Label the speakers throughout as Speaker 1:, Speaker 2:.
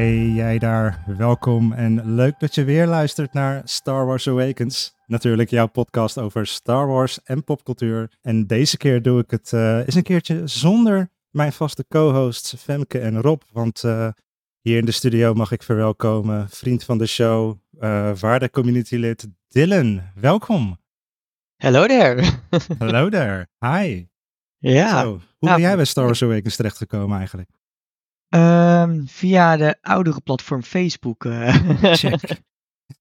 Speaker 1: Hey jij daar, welkom en leuk dat je weer luistert naar Star Wars Awakens. Natuurlijk jouw podcast over Star Wars en popcultuur. En deze keer doe ik het uh, eens een keertje zonder mijn vaste co-hosts Femke en Rob. Want uh, hier in de studio mag ik verwelkomen vriend van de show, uh, waarde communitylid Dylan. Welkom.
Speaker 2: Hello there.
Speaker 1: Hallo there. Hi.
Speaker 2: Ja.
Speaker 1: Zo, hoe ben jij bij Star Wars Awakens terechtgekomen eigenlijk?
Speaker 2: Um, via de oudere platform Facebook.
Speaker 1: Check.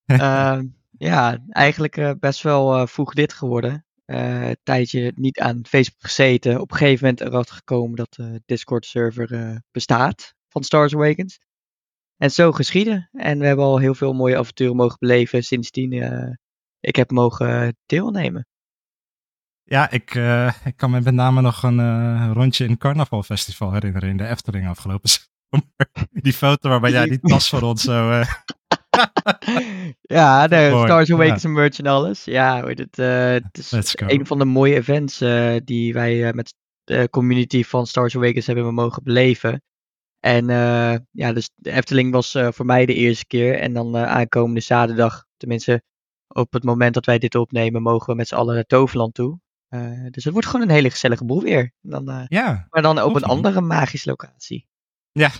Speaker 2: uh, ja, eigenlijk uh, best wel vroeg dit geworden. een tijdje niet aan Facebook gezeten. Op een gegeven moment erachter gekomen dat de Discord server bestaat van Star Wars Awakens. En zo geschieden. En we hebben al heel veel mooie avonturen mogen beleven sindsdien ik heb mogen deelnemen.
Speaker 1: Ja, ik, uh, ik kan me met name nog een uh, rondje in het Carnavalfestival herinneren in de Efteling afgelopen zomer. Die foto waarbij jij die tas van ons zo... Uh...
Speaker 2: ja, de Star Wars Awakens ja. merch en alles. Ja, het, het is een van de mooie events die wij met de community van Star Wars Awakens hebben mogen beleven. En ja, dus de Efteling was voor mij de eerste keer. En dan aankomende zaterdag, tenminste op het moment dat wij dit opnemen, mogen we met z'n allen naar Toverland toe. Uh, dus het wordt gewoon een hele gezellige boel weer. Dan,
Speaker 1: ja,
Speaker 2: maar dan op een andere magische locatie.
Speaker 1: Ja,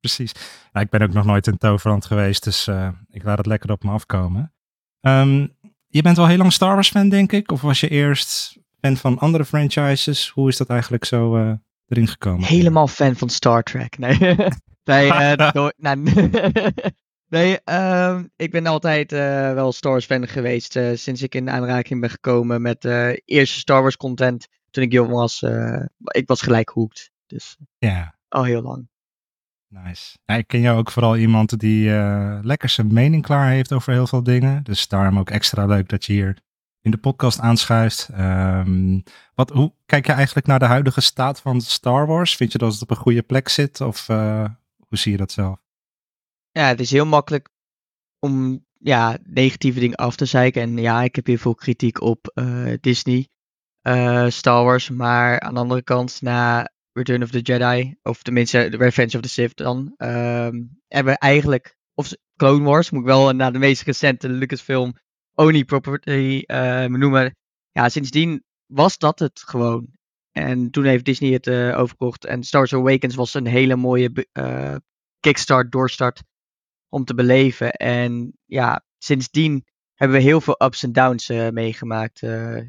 Speaker 1: precies. Nou, ik ben ook nog nooit in Toverland geweest, dus uh, ik laat het lekker op me afkomen. Um, je bent al heel lang Star Wars fan, denk ik? Of was je eerst fan van andere franchises? Hoe is dat eigenlijk zo erin gekomen?
Speaker 2: Helemaal fan van Star Trek. Nee, door, nou, Nee, uh, ik ben altijd uh, wel Star Wars fan geweest. Uh, sinds ik in aanraking ben gekomen met uh, eerste Star Wars content toen ik jong was. ik was gelijk hooked. Dus
Speaker 1: ja.
Speaker 2: al heel lang.
Speaker 1: Nice. Ja, ik ken jou ook vooral iemand die lekker zijn mening klaar heeft over heel veel dingen. Dus daarom ook extra leuk dat je hier in de podcast aanschuift. Um, wat, hoe kijk je eigenlijk naar de huidige staat van Star Wars? Vind je dat het op een goede plek zit? Of hoe zie je dat zelf?
Speaker 2: Ja, het is heel makkelijk om ja, negatieve dingen af te zeiken. En ja, ik heb heel veel kritiek op uh, Disney, uh, Star Wars. Maar aan de andere kant, na Return of the Jedi, of tenminste Revenge of the Sith dan, um, hebben we eigenlijk, of Clone Wars, moet ik wel naar de meest recente Lucasfilm Oni property uh, noemen. Ja, sindsdien was dat het gewoon. En toen heeft Disney het overkocht. En Star Wars Awakens was een hele mooie kickstart, doorstart om te beleven. En ja, sindsdien hebben we heel veel ups en downs uh, meegemaakt. Uh,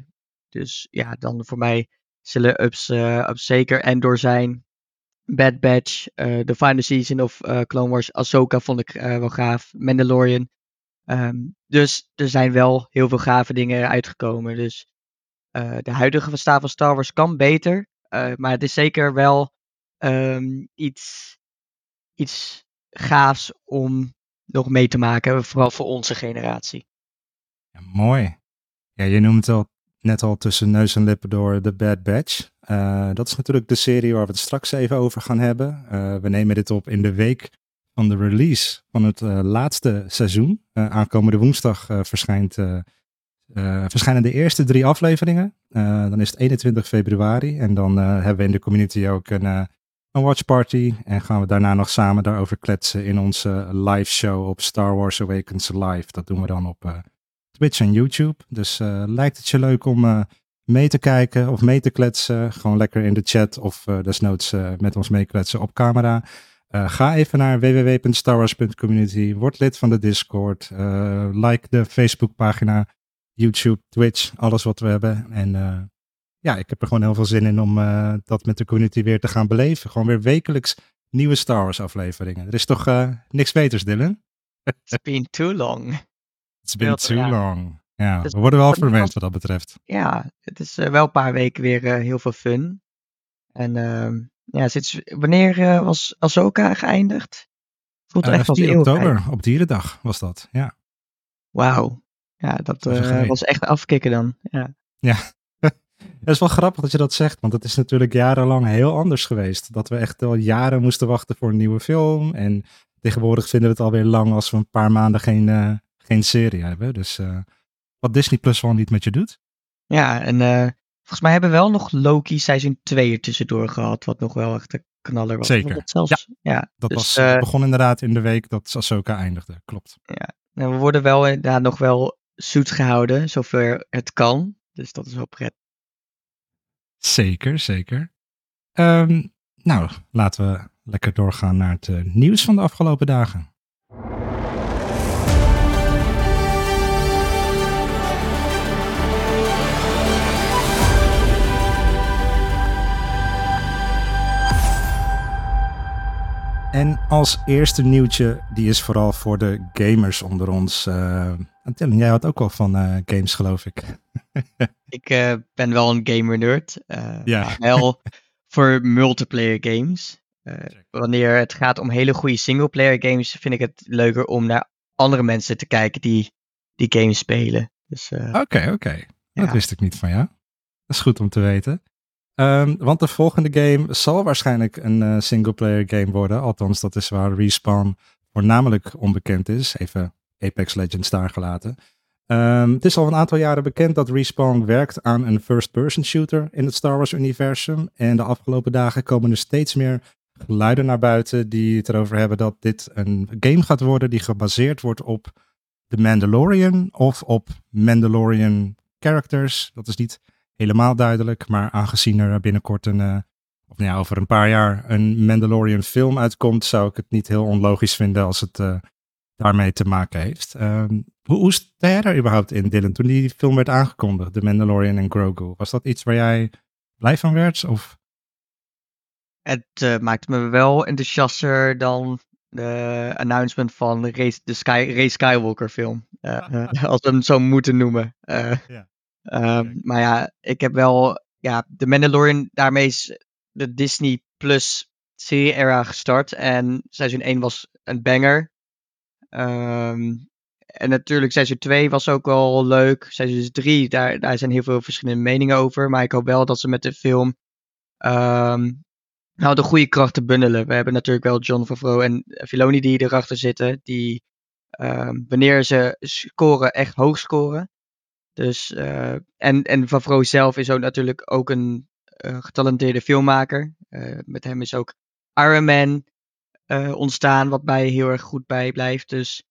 Speaker 2: dus ja, dan voor mij zullen ups, uh, ups zeker Endor zijn. Bad Batch, de final season of Clone Wars, Ahsoka vond ik wel gaaf. Mandalorian. Um, dus er zijn wel heel veel gave dingen uitgekomen. Dus de huidige staat van Star Wars kan beter. maar het is zeker wel um, iets, iets gaafs om nog mee te maken vooral voor onze generatie.
Speaker 1: Ja, mooi. Ja, je noemt al net al tussen neus en lippen door The Bad Batch. Uh, dat is natuurlijk de serie waar we het straks even over gaan hebben. Uh, we nemen dit op in de week van de release van het uh, laatste seizoen. aankomende woensdag verschijnt, verschijnen de eerste drie afleveringen. dan is het 21 februari en dan hebben we in de community ook een een watchparty. En gaan we daarna nog samen daarover kletsen in onze live show op Star Wars Awakens Live. Dat doen we dan op uh, Twitch en YouTube. Dus uh, lijkt het je leuk om uh, mee te kijken of mee te kletsen? Gewoon lekker in de chat of desnoods met ons meekletsen op camera. ga even naar www.starwars.community. Word lid van de Discord. like de Facebookpagina, YouTube, Twitch, alles wat we hebben. En ja, ik heb er gewoon heel veel zin in om uh, dat met de community weer te gaan beleven. Gewoon weer wekelijks nieuwe Star Wars afleveringen. Er is toch uh, niks beters, Dylan?
Speaker 2: It's been too long.
Speaker 1: It's been too long. Ja, we worden wel verwend wat dat betreft.
Speaker 2: Ja, het is uh, wel een paar weken weer heel veel fun. En ehm, ja, sinds wanneer was Ahsoka geëindigd?
Speaker 1: Voelt echt als 4 oktober, op Dierendag was dat, ja.
Speaker 2: Wauw. Ja, dat was echt afkicken dan. Ja.
Speaker 1: Ja, het is wel grappig dat je dat zegt, want het is natuurlijk jarenlang heel anders geweest. Dat we echt al jaren moesten wachten voor een nieuwe film. En tegenwoordig vinden we het alweer lang als we een paar maanden geen, uh, geen serie hebben. Dus uh, wat Disney Plus wel niet met je doet.
Speaker 2: Ja, en uh, volgens mij hebben we wel nog Loki seizoen 2 er tussendoor gehad. Wat nog wel echt knaller was.
Speaker 1: Zeker.
Speaker 2: Dat zelfs, ja.
Speaker 1: Dat
Speaker 2: dus,
Speaker 1: was,
Speaker 2: eh,
Speaker 1: het begon inderdaad in de week dat Ahsoka eindigde. Klopt.
Speaker 2: nou, we worden wel inderdaad nog wel zoet gehouden, zover het kan. Dus dat is wel prettig.
Speaker 1: Zeker, zeker. Ehm, nou, laten we lekker doorgaan naar het eh, nieuws van de afgelopen dagen. En als eerste nieuwtje, die is vooral voor de gamers onder ons. Uh, Dylan, jij had ook wel van uh, games, geloof ik.
Speaker 2: ik uh, ben wel een gamer nerd.
Speaker 1: ja.
Speaker 2: Wel voor multiplayer games. wanneer het gaat om hele goede singleplayer games, vind ik het leuker om naar andere mensen te kijken die die games spelen. Dus,
Speaker 1: Oké, oké. Okay.
Speaker 2: Ja.
Speaker 1: Dat wist ik niet van jou. Dat is goed om te weten. Um, want de volgende game zal waarschijnlijk een uh, singleplayer game worden. Althans, dat is waar Respawn voornamelijk onbekend is. Even Apex Legends daar gelaten. Um, het is al een aantal jaren bekend dat Respawn werkt aan een first-person shooter in het Star Wars-universum. En de afgelopen dagen komen er steeds meer geluiden naar buiten die het erover hebben dat dit een game gaat worden die gebaseerd wordt op The Mandalorian of op Mandalorian characters. Dat is niet helemaal duidelijk. Maar aangezien er binnenkort een, uh, of nou ja, over een paar jaar een Mandalorian film uitkomt, zou ik het niet heel onlogisch vinden als het uh, daarmee te maken heeft. Um, hoe, hoe sta jij daar überhaupt in, Dylan, toen die film werd aangekondigd, The Mandalorian en Grogu? Was dat iets waar jij blij van werd? Of?
Speaker 2: Het uh, maakte me wel enthousiaster dan de announcement van de Race, de Sky, Ray Skywalker film. als we hem zo moeten noemen.
Speaker 1: ja.
Speaker 2: Um, maar ja, ik heb wel, ja, The Mandalorian, daarmee is de Disney Plus serie era gestart. En seizoen 1 was een banger. Um, en natuurlijk, seizoen 2 was ook wel leuk. Seizoen 3, daar, daar zijn heel veel verschillende meningen over. Maar ik hoop wel dat ze met de film nou, de goede krachten bundelen. We hebben natuurlijk wel John Favreau en Filoni die erachter zitten. Die wanneer ze scoren, echt hoog scoren. Dus, uh, en, en Favreau zelf is ook natuurlijk ook een uh, getalenteerde filmmaker. Uh, met hem is ook Iron Man ontstaan, wat mij heel erg goed bij blijft. Dus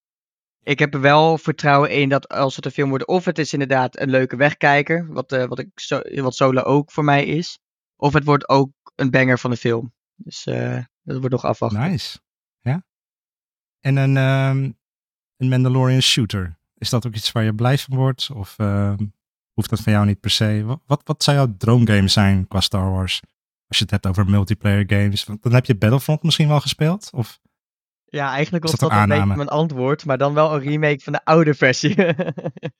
Speaker 2: ik heb er wel vertrouwen in dat als het een film wordt, of het is inderdaad een leuke wegkijker, wat, wat, ik zo, wat Solo ook voor mij is, of het wordt ook een banger van de film. Dus dat wordt nog afwachten.
Speaker 1: Nice. Ja. En een, um, een Mandalorian shooter. Is dat ook iets waar je blij van wordt? Of uh, hoeft dat van jou niet per se? Wat, wat, wat zou jouw droomgame zijn qua Star Wars? Als je het hebt over multiplayer games. Dan heb je Battlefront misschien wel gespeeld? Of
Speaker 2: ja, eigenlijk was
Speaker 1: dat
Speaker 2: dat,
Speaker 1: een
Speaker 2: beetje mijn antwoord. Maar dan wel een remake van de oude versie.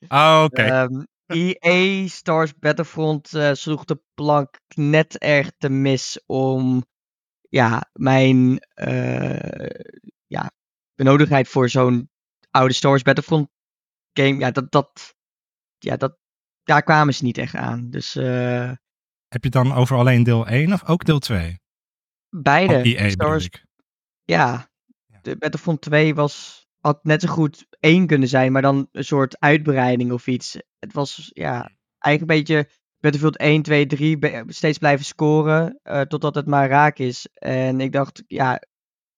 Speaker 1: Oh, oké.
Speaker 2: Ehm, EA Star Wars Battlefront eh, sloeg de plank net erg te mis om ja, mijn eh, ja, benodigdheid voor zo'n oude Star Wars Battlefront game, ja, dat, dat, ja, dat, daar kwamen ze niet echt aan. Dus eh,
Speaker 1: Heb je het dan over alleen deel 1 of ook deel 2?
Speaker 2: beide.
Speaker 1: EA
Speaker 2: Star Wars, ja, de Battlefront 2 was, had net zo goed één kunnen zijn, maar dan een soort uitbreiding of iets. Het was, ja, eigenlijk een beetje Battlefield 1, 2, 3, be- steeds blijven scoren, eh, totdat het maar raak is. En ik dacht, ja,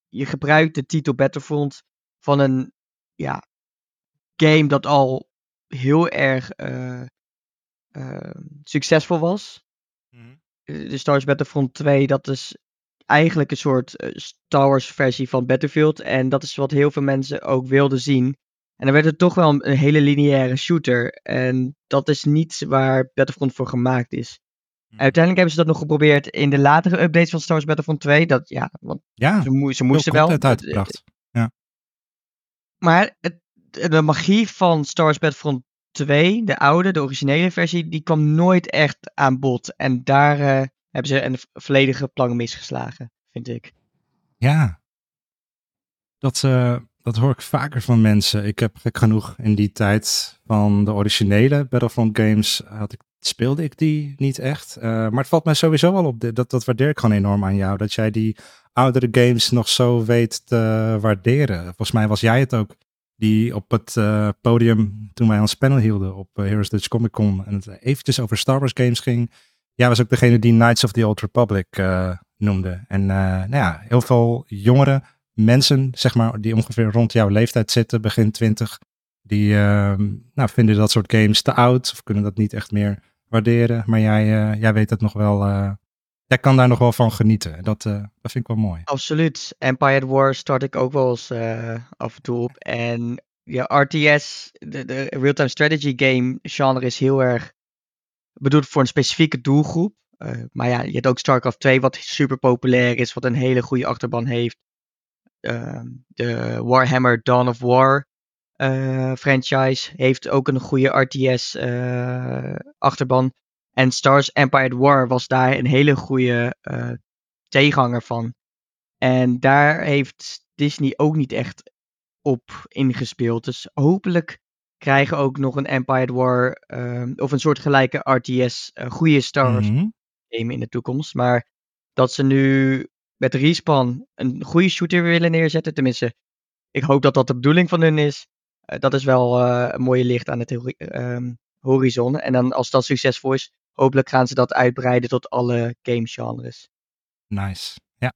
Speaker 2: je gebruikt de titel Battlefront van een, ja, game dat al heel erg eh, eh, succesvol was.
Speaker 1: Mhm.
Speaker 2: De Star Wars Battlefront 2, dat is eigenlijk een soort eh, Star Wars versie van Battlefield. En dat is wat heel veel mensen ook wilden zien. En dan werd het toch wel een, een hele lineaire shooter. En dat is niet waar Battlefront voor gemaakt is.
Speaker 1: Mhm.
Speaker 2: Uiteindelijk hebben ze dat nog geprobeerd in de latere updates van Star Wars Battlefront 2. Dat, ja, want
Speaker 1: Ja,
Speaker 2: ze, ze moesten wel.
Speaker 1: uitgebracht.
Speaker 2: Maar het, de magie van Star Wars Battlefront 2, de oude, de originele versie, die kwam nooit echt aan bod. En daar eh, hebben ze een volledige plank misgeslagen, vind ik.
Speaker 1: Ja. Dat, eh, dat hoor ik vaker van mensen. Ik heb gek genoeg in die tijd van de originele Battlefront games had ik, speelde ik die niet echt. Eh, maar het valt mij sowieso wel op. Dat, dat waardeer ik gewoon enorm aan jou. Dat jij die oudere games nog zo weet te waarderen. Volgens mij was jij het ook die op het eh, podium toen wij ons panel hielden op eh, Heroes Dutch Comic Con en het eventjes over Star Wars games ging. Jij was ook degene die Knights of the Old Republic eh, noemde. En nou ja, heel veel jongere mensen, zeg maar, die ongeveer rond jouw leeftijd zitten, begin twintig, die nou, vinden dat soort games te oud of kunnen dat niet echt meer waarderen. Maar jij, jij weet het nog wel jij kan daar nog wel van genieten. Dat, uh, dat vind ik wel mooi.
Speaker 2: Absoluut. Empire War start ik ook wel eens uh, af en toe op. En ja, RTS, de, de real-time strategy game genre is heel erg bedoeld voor een specifieke doelgroep. Uh, maar ja, je hebt ook StarCraft 2 wat super populair is, wat een hele goede achterban heeft. Ehm, de Warhammer Dawn of War franchise heeft ook een goede RTS achterban. En Stars Empire War was daar een hele goede uh, tegenhanger van. En daar heeft Disney ook niet echt op ingespeeld. Dus hopelijk krijgen ook nog een Empire War uh, of een soortgelijke RTS uh, goede Star Wars mm game in de toekomst. Maar dat ze nu met Respawn een goede shooter willen neerzetten, tenminste, ik hoop dat dat de bedoeling van hun is. Uh, dat is wel een mooie licht aan het ehm, horizon. En dan als dat succesvol is, hopelijk gaan ze dat uitbreiden tot alle game genres.
Speaker 1: Nice. Ja.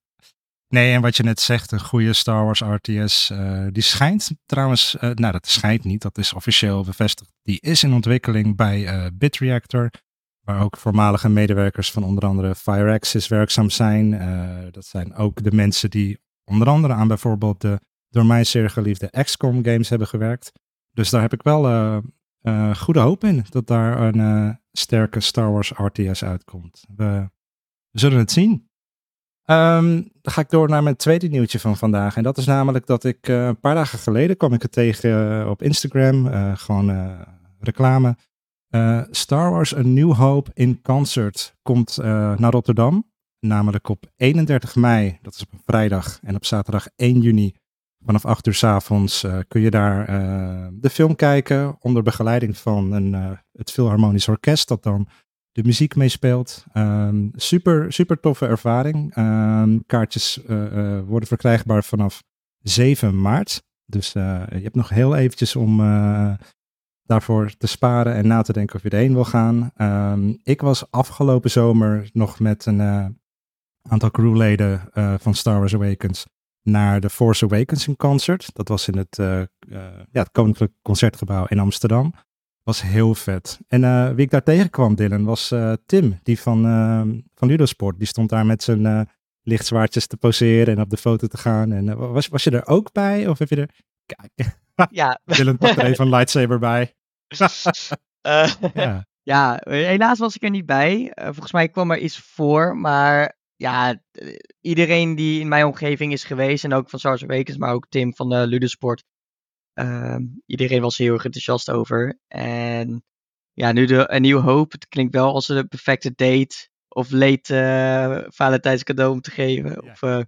Speaker 1: Nee, en wat je net zegt, een goede Star Wars RTS, uh, die schijnt trouwens, uh, nou dat schijnt niet, dat is officieel bevestigd. Die is in ontwikkeling bij uh, Bitreactor, waar ook voormalige medewerkers van onder andere FireAxis werkzaam zijn. dat zijn ook de mensen die onder andere aan bijvoorbeeld de door mij zeer geliefde XCOM games hebben gewerkt. Dus daar heb ik wel uh, goede hoop in dat daar een uh, sterke Star Wars RTS uitkomt. We, zullen het zien. Um, dan ga ik door naar mijn tweede nieuwtje van vandaag. En dat is namelijk dat ik uh, een paar dagen geleden kwam ik het tegen op Instagram. gewoon reclame. Star Wars A New Hope in Concert komt naar Rotterdam. Namelijk op 31 mei, dat is op een vrijdag. En op zaterdag 1 juni Vanaf 8 uur s avonds uh, kun je daar uh, de film kijken onder begeleiding van een, uh, het Philharmonisch Orkest dat dan de muziek meespeelt. Um, super, super toffe ervaring. Um, kaartjes worden verkrijgbaar vanaf 7 maart. Dus je hebt nog heel eventjes om daarvoor te sparen en na te denken of je erheen wil gaan. Um, ik was afgelopen zomer nog met een aantal crewleden van Star Wars Awakens naar de Force Awakens in concert. Dat was in het, uh, uh, ja, het Koninklijk Concertgebouw in Amsterdam. Was heel vet. En uh, wie ik daar tegenkwam, Dylan, was Tim, die van, van Ludosport. Die stond daar met zijn lichtzwaardjes te poseren en op de foto te gaan. En was, was je er ook bij? Of heb je er... Kijk,
Speaker 2: ja.
Speaker 1: Dylan pakt er even een lightsaber bij.
Speaker 2: ja. ja, helaas was ik er niet bij. volgens mij kwam er iets voor, maar ja, iedereen die in mijn omgeving is geweest, en ook van Sars Wekens, maar ook Tim van de Ludosport, uh, iedereen was heel erg enthousiast over. En ja, nu de, een nieuwe hoop. Het klinkt wel als de perfecte date of late uh, Valentijns cadeau om te geven. Of uh,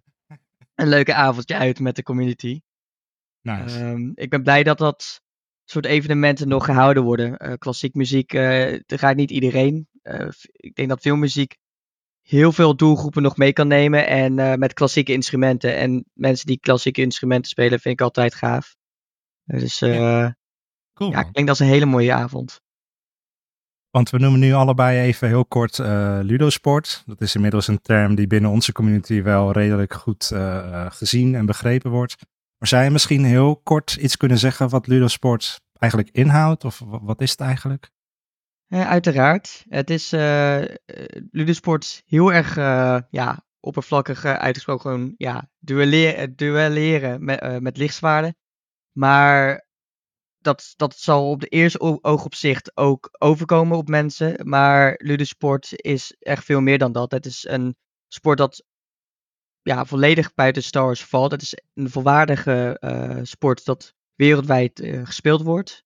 Speaker 2: een leuke avondje uit met de community.
Speaker 1: Nice.
Speaker 2: Um, ik ben blij dat dat soort evenementen nog gehouden worden. Klassiek muziek, er gaat niet iedereen. ik denk dat veel muziek heel veel doelgroepen nog mee kan nemen. En uh, met klassieke instrumenten. En mensen die klassieke instrumenten spelen, vind ik altijd gaaf. Dus uh, ja. Cool, ja, ik denk dat is een hele mooie avond.
Speaker 1: Want we noemen nu allebei even heel kort uh, ludosport. Dat is inmiddels een term die binnen onze community wel redelijk goed gezien en begrepen wordt. Maar zou je misschien heel kort iets kunnen zeggen wat ludosport eigenlijk inhoudt? Of wat is het eigenlijk?
Speaker 2: Uiteraard. Het is uh, Ludosport heel erg uh, ja, oppervlakkig uitgesproken. Ja, duelleren, duelleren met, met lichtzwaarden. Maar dat, dat zal op de eerste oogopzicht ook overkomen op mensen. Maar Ludosport is echt veel meer dan dat. Het is een sport dat ja, volledig buiten Star Wars valt. Het is een volwaardige sport dat wereldwijd gespeeld wordt.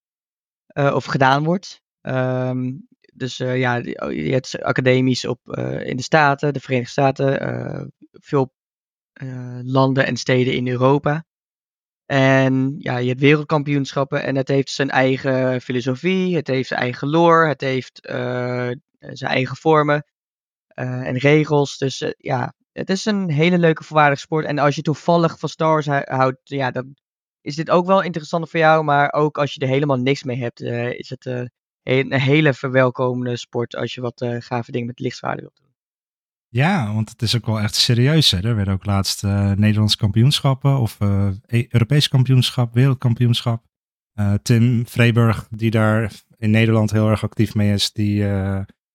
Speaker 2: of gedaan wordt. Um, dus uh, ja, oh, je hebt academisch op, uh, in de Staten, de Verenigde Staten, uh, veel landen en steden in Europa. En ja, je hebt wereldkampioenschappen en het heeft zijn eigen filosofie, het heeft zijn eigen lore, het heeft zijn eigen vormen en regels. Dus ja, het is een hele leuke volwaardige sport. En als je toevallig van Star Wars houdt, ja, dan is dit ook wel interessant voor jou. Maar ook als je er helemaal niks mee hebt, is het een hele verwelkomende sport als je wat uh, gave dingen met lichtzwaarden wilt doen.
Speaker 1: Ja, want het is ook wel echt serieus. Hè? Er werden ook laatst uh, Nederlandse kampioenschappen of uh, Europees kampioenschap, wereldkampioenschap. Tim Vreeburg, die daar in Nederland heel erg actief mee is, die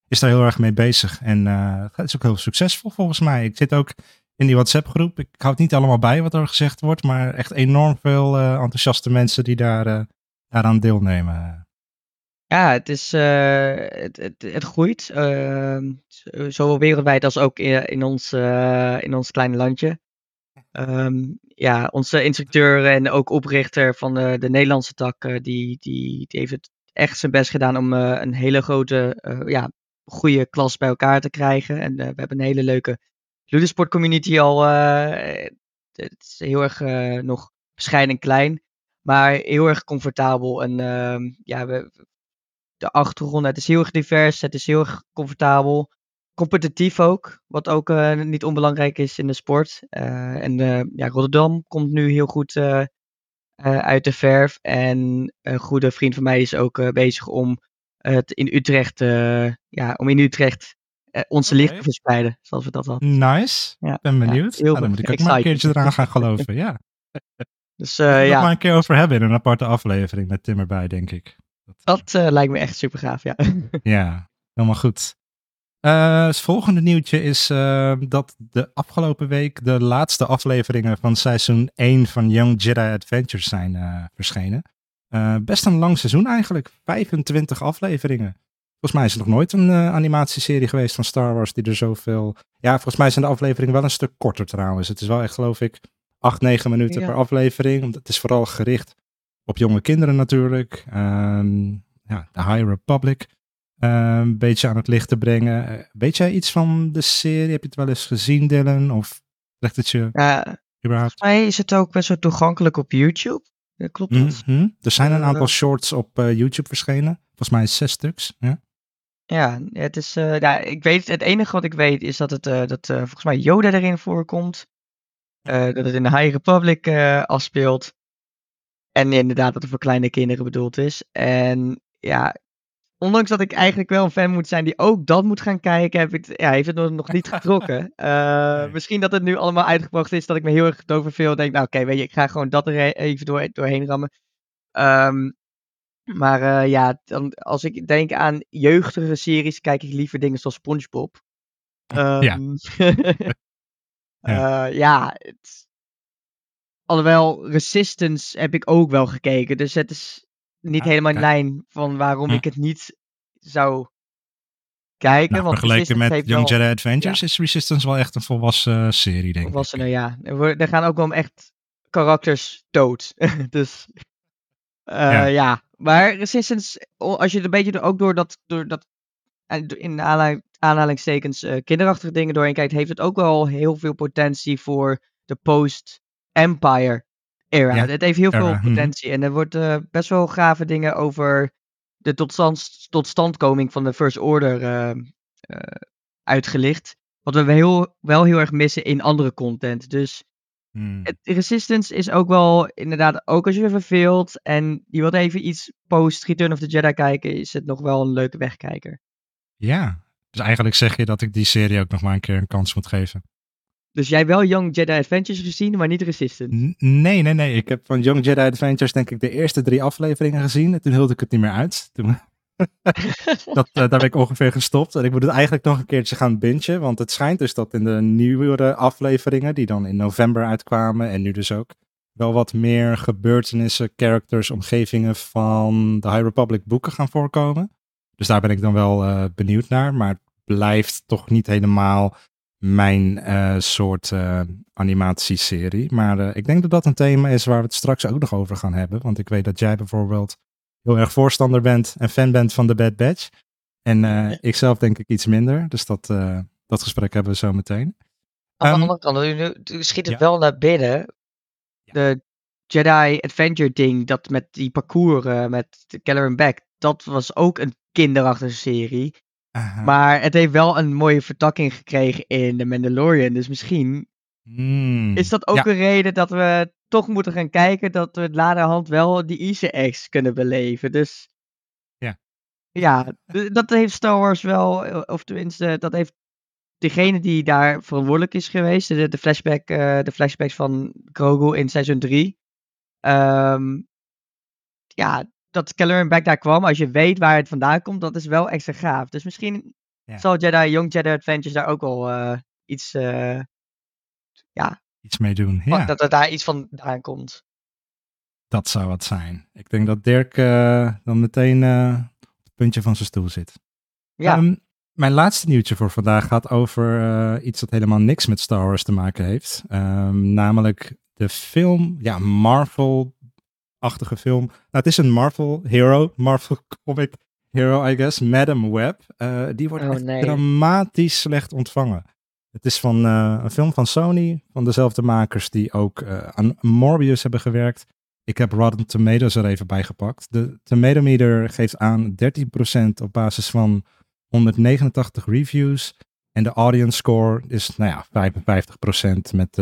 Speaker 1: is daar heel erg mee bezig. En het is ook heel succesvol volgens mij. Ik zit ook in die WhatsApp groep. Ik houd niet allemaal bij wat er gezegd wordt, maar echt enorm veel enthousiaste mensen die daar, daaraan deelnemen.
Speaker 2: Ja, het, is, uh, het, het, groeit. Uh, zowel wereldwijd als ook in, in, ons, uh, in ons kleine landje. Um, ja, onze instructeur en ook oprichter van de, de Nederlandse tak, die, die, die heeft het echt zijn best gedaan om een hele grote, ja, goede klas bij elkaar te krijgen. En we hebben een hele leuke Ludosport community al. het is heel erg nog bescheiden en klein, maar heel erg comfortabel. En ehm, ja, we, de achtergrond. Het is heel erg divers, het is heel erg comfortabel. Competitief ook, wat ook uh, niet onbelangrijk is in de sport. Uh, en uh, ja, Rotterdam komt nu heel goed uit de verf. En een goede vriend van mij is ook bezig om het in Utrecht, ja, om in Utrecht onze okay. licht te verspreiden, zoals we dat hadden.
Speaker 1: Nice, ja, ben benieuwd. Ja, nou, dan moet ik ook maar een keertje eraan gaan geloven, ja. Dus uh, ja. maar een keer over hebben in een aparte aflevering met Tim erbij, denk ik.
Speaker 2: Dat uh, lijkt me echt super gaaf, ja.
Speaker 1: ja, helemaal goed. Uh, het volgende nieuwtje is uh, dat de afgelopen week de laatste afleveringen van seizoen 1 van Young Jedi Adventures zijn verschenen. best een lang seizoen eigenlijk, 25 afleveringen. Volgens mij is er nog nooit een animatieserie geweest van Star Wars die er zoveel... Ja, volgens mij zijn de afleveringen wel een stuk korter trouwens. Het is wel echt geloof ik 8, 9 minuten ja. per aflevering. Het is vooral gericht op jonge kinderen natuurlijk. Um, ja, de High Republic. Een um, beetje aan het licht te brengen. Eh, weet jij iets van de serie? Heb je het wel eens gezien, Dylan? Of legt het je
Speaker 2: ja, überhaupt? Volgens mij is het ook best wel toegankelijk op YouTube. Ja, klopt dat?
Speaker 1: Mm -hmm. Er zijn een aantal uh, shorts op uh, YouTube verschenen. Volgens mij zes stuks. Ja.
Speaker 2: Ja, het is, uh, ja, ik weet, het enige wat ik weet is dat, het, dat volgens mij Yoda erin voorkomt. dat het in de High Republic afspeelt. En inderdaad dat het voor kleine kinderen bedoeld is. En ja, ondanks dat ik eigenlijk wel een fan moet zijn die ook dat moet gaan kijken, heb ik, ja, heeft het nog niet getrokken. Uh, nee. Misschien dat het nu allemaal uitgebracht is, dat ik me heel erg over veel denk, nou oké, okay, weet je, ik ga gewoon dat er even door, doorheen rammen. Um, maar uh, ja, dan, als ik denk aan jeugdige series, kijk ik liever dingen zoals SpongeBob. Um, ja. uh, ja, het, Alhoewel, Resistance heb ik ook wel gekeken. Dus het is niet ah, helemaal in lijn van waarom hm. ik het niet zou kijken. Nou,
Speaker 1: want vergeleken met Young wel... Jedi Adventures ja. is Resistance wel echt een volwassen serie, denk
Speaker 2: volwassen, ik. ja. Er, gaan ook wel echt karakters dood. dus uh, ja. Maar Resistance, als je er een beetje ook door dat, door dat in aanhalingstekens uh, kinderachtige dingen doorheen kijkt, heeft het ook wel heel veel potentie voor de post Empire era. Ja, het heeft heel veel era. potentie. En er wordt uh, best wel gave dingen over de totstand, totstandkoming van de First Order uh, uh, uitgelicht. Wat we heel, wel heel erg missen in andere content. Dus hmm. het, Resistance is ook wel inderdaad, ook als je verveelt en je wilt even iets post Return of the Jedi kijken, is het nog wel een leuke wegkijker.
Speaker 1: Ja, dus eigenlijk zeg je dat ik die serie ook nog maar een keer een kans moet geven.
Speaker 2: Dus jij wel Young Jedi Adventures gezien, maar niet Resistance?
Speaker 1: nee, nee, nee. Ik heb van Young Jedi Adventures denk ik de eerste drie afleveringen gezien. En toen hield ik het niet meer uit. Toen... dat, uh, daar ben ik ongeveer gestopt. En ik moet het eigenlijk nog een keertje gaan bingen. Want het schijnt dus dat in de nieuwere afleveringen, die dan in november uitkwamen. En nu dus ook, wel wat meer gebeurtenissen, characters, omgevingen van de High Republic boeken gaan voorkomen. Dus daar ben ik dan wel uh, benieuwd naar. Maar het blijft toch niet helemaal mijn uh, soort uh, animatieserie. Maar uh, ik denk dat dat een thema is waar we het straks ook nog over gaan hebben. Want ik weet dat jij bijvoorbeeld heel erg voorstander bent en fan bent van de Bad Batch. En ja. ik zelf denk ik iets minder. Dus dat, dat gesprek hebben we zo meteen.
Speaker 2: Aan de andere kant, nu, schiet het ja. wel naar binnen. De Jedi Adventure ding, dat met die parcours met Keller en Beck, dat was ook een kinderachtige serie. Aha. Maar het heeft wel een mooie vertakking gekregen in The Mandalorian. Dus misschien
Speaker 1: mm,
Speaker 2: is dat ook ja. een reden dat we toch moeten gaan kijken dat we het laterhand wel die easter eggs kunnen beleven. Dus
Speaker 1: ja,
Speaker 2: ja dat heeft Star Wars wel, of tenminste, dat heeft degene die daar verantwoordelijk is geweest, de, de, flashback, eh, de flashbacks van Grogu in seizoen 3. ehm, ja, dat Caloran Back daar kwam, als je weet waar het vandaan komt, dat is wel extra gaaf. Dus misschien
Speaker 1: Ja.
Speaker 2: zal Jedi, Young Jedi Adventures daar ook wel eh, iets, eh, ja,
Speaker 1: Iets mee doen. Ja,
Speaker 2: dat er daar iets vandaan komt.
Speaker 1: dat zou wat zijn. Ik denk dat Dirk eh, dan meteen op het puntje van zijn stoel zit.
Speaker 2: Ja,
Speaker 1: Ehm, mijn laatste nieuwtje voor vandaag gaat over iets dat helemaal niks met Star Wars te maken heeft. Ehm, namelijk de film, ja, Marvel-achtige film. Nou, het is een Marvel hero, Marvel comic hero, I guess. Madam Web. Eh, die wordt
Speaker 2: Oh,
Speaker 1: echt
Speaker 2: nee.
Speaker 1: dramatisch slecht ontvangen. Het is van eh, een film van Sony, van dezelfde makers die ook eh, aan Morbius hebben gewerkt. Ik heb Rotten Tomatoes er even bij gepakt. De Tomato Meter geeft aan 13% op basis van 189 reviews. En de audience score is, nou ja, 55% met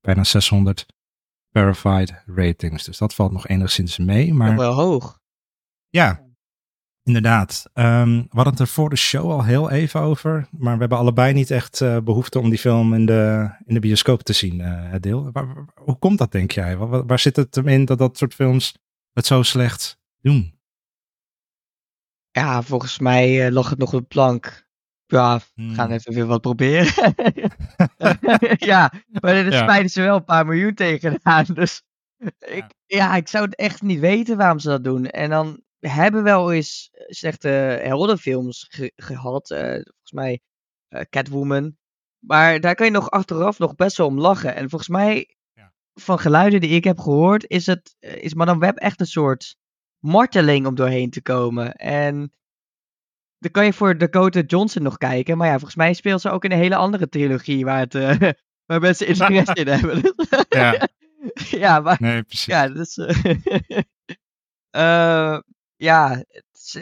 Speaker 1: bijna 600 verified ratings. Dus dat valt nog enigszins mee.
Speaker 2: nog
Speaker 1: Maar
Speaker 2: wel hoog.
Speaker 1: ja, inderdaad. Ehm, we hadden het er voor de show al heel even over. Maar we hebben allebei niet echt eh, behoefte om die film in de, in de bioscoop te zien, eh, het deel. Waar- waar- hoe komt dat, denk jij? Waar, waar zit het in dat dat soort films het zo slecht doen?
Speaker 2: Ja, volgens mij eh, lag het nog op de plank. Ja, we gaan
Speaker 1: Hmm.
Speaker 2: even weer wat proberen. ja, maar er
Speaker 1: Ja.
Speaker 2: smijten ze wel een paar miljoen tegenaan. Dus ik,
Speaker 1: Ja.
Speaker 2: ik zou het echt niet weten waarom ze dat doen. En dan hebben we wel eens slechte heldenfilms ge- gehad. eh, volgens mij eh, Catwoman. Maar daar kan je nog achteraf nog best wel om lachen. En volgens mij,
Speaker 1: Ja.
Speaker 2: van geluiden die ik heb gehoord, is, het, eh, is Madame Web echt een soort marteling om doorheen te komen. En dan kan je voor Dakota Johnson nog kijken. Maar ja, volgens mij speelt ze ook in een hele andere trilogie waar, het, eh, waar mensen interesse in hebben.
Speaker 1: Ja.
Speaker 2: ja, maar
Speaker 1: Nee, precies.
Speaker 2: ja, dus. eh, ja, het is,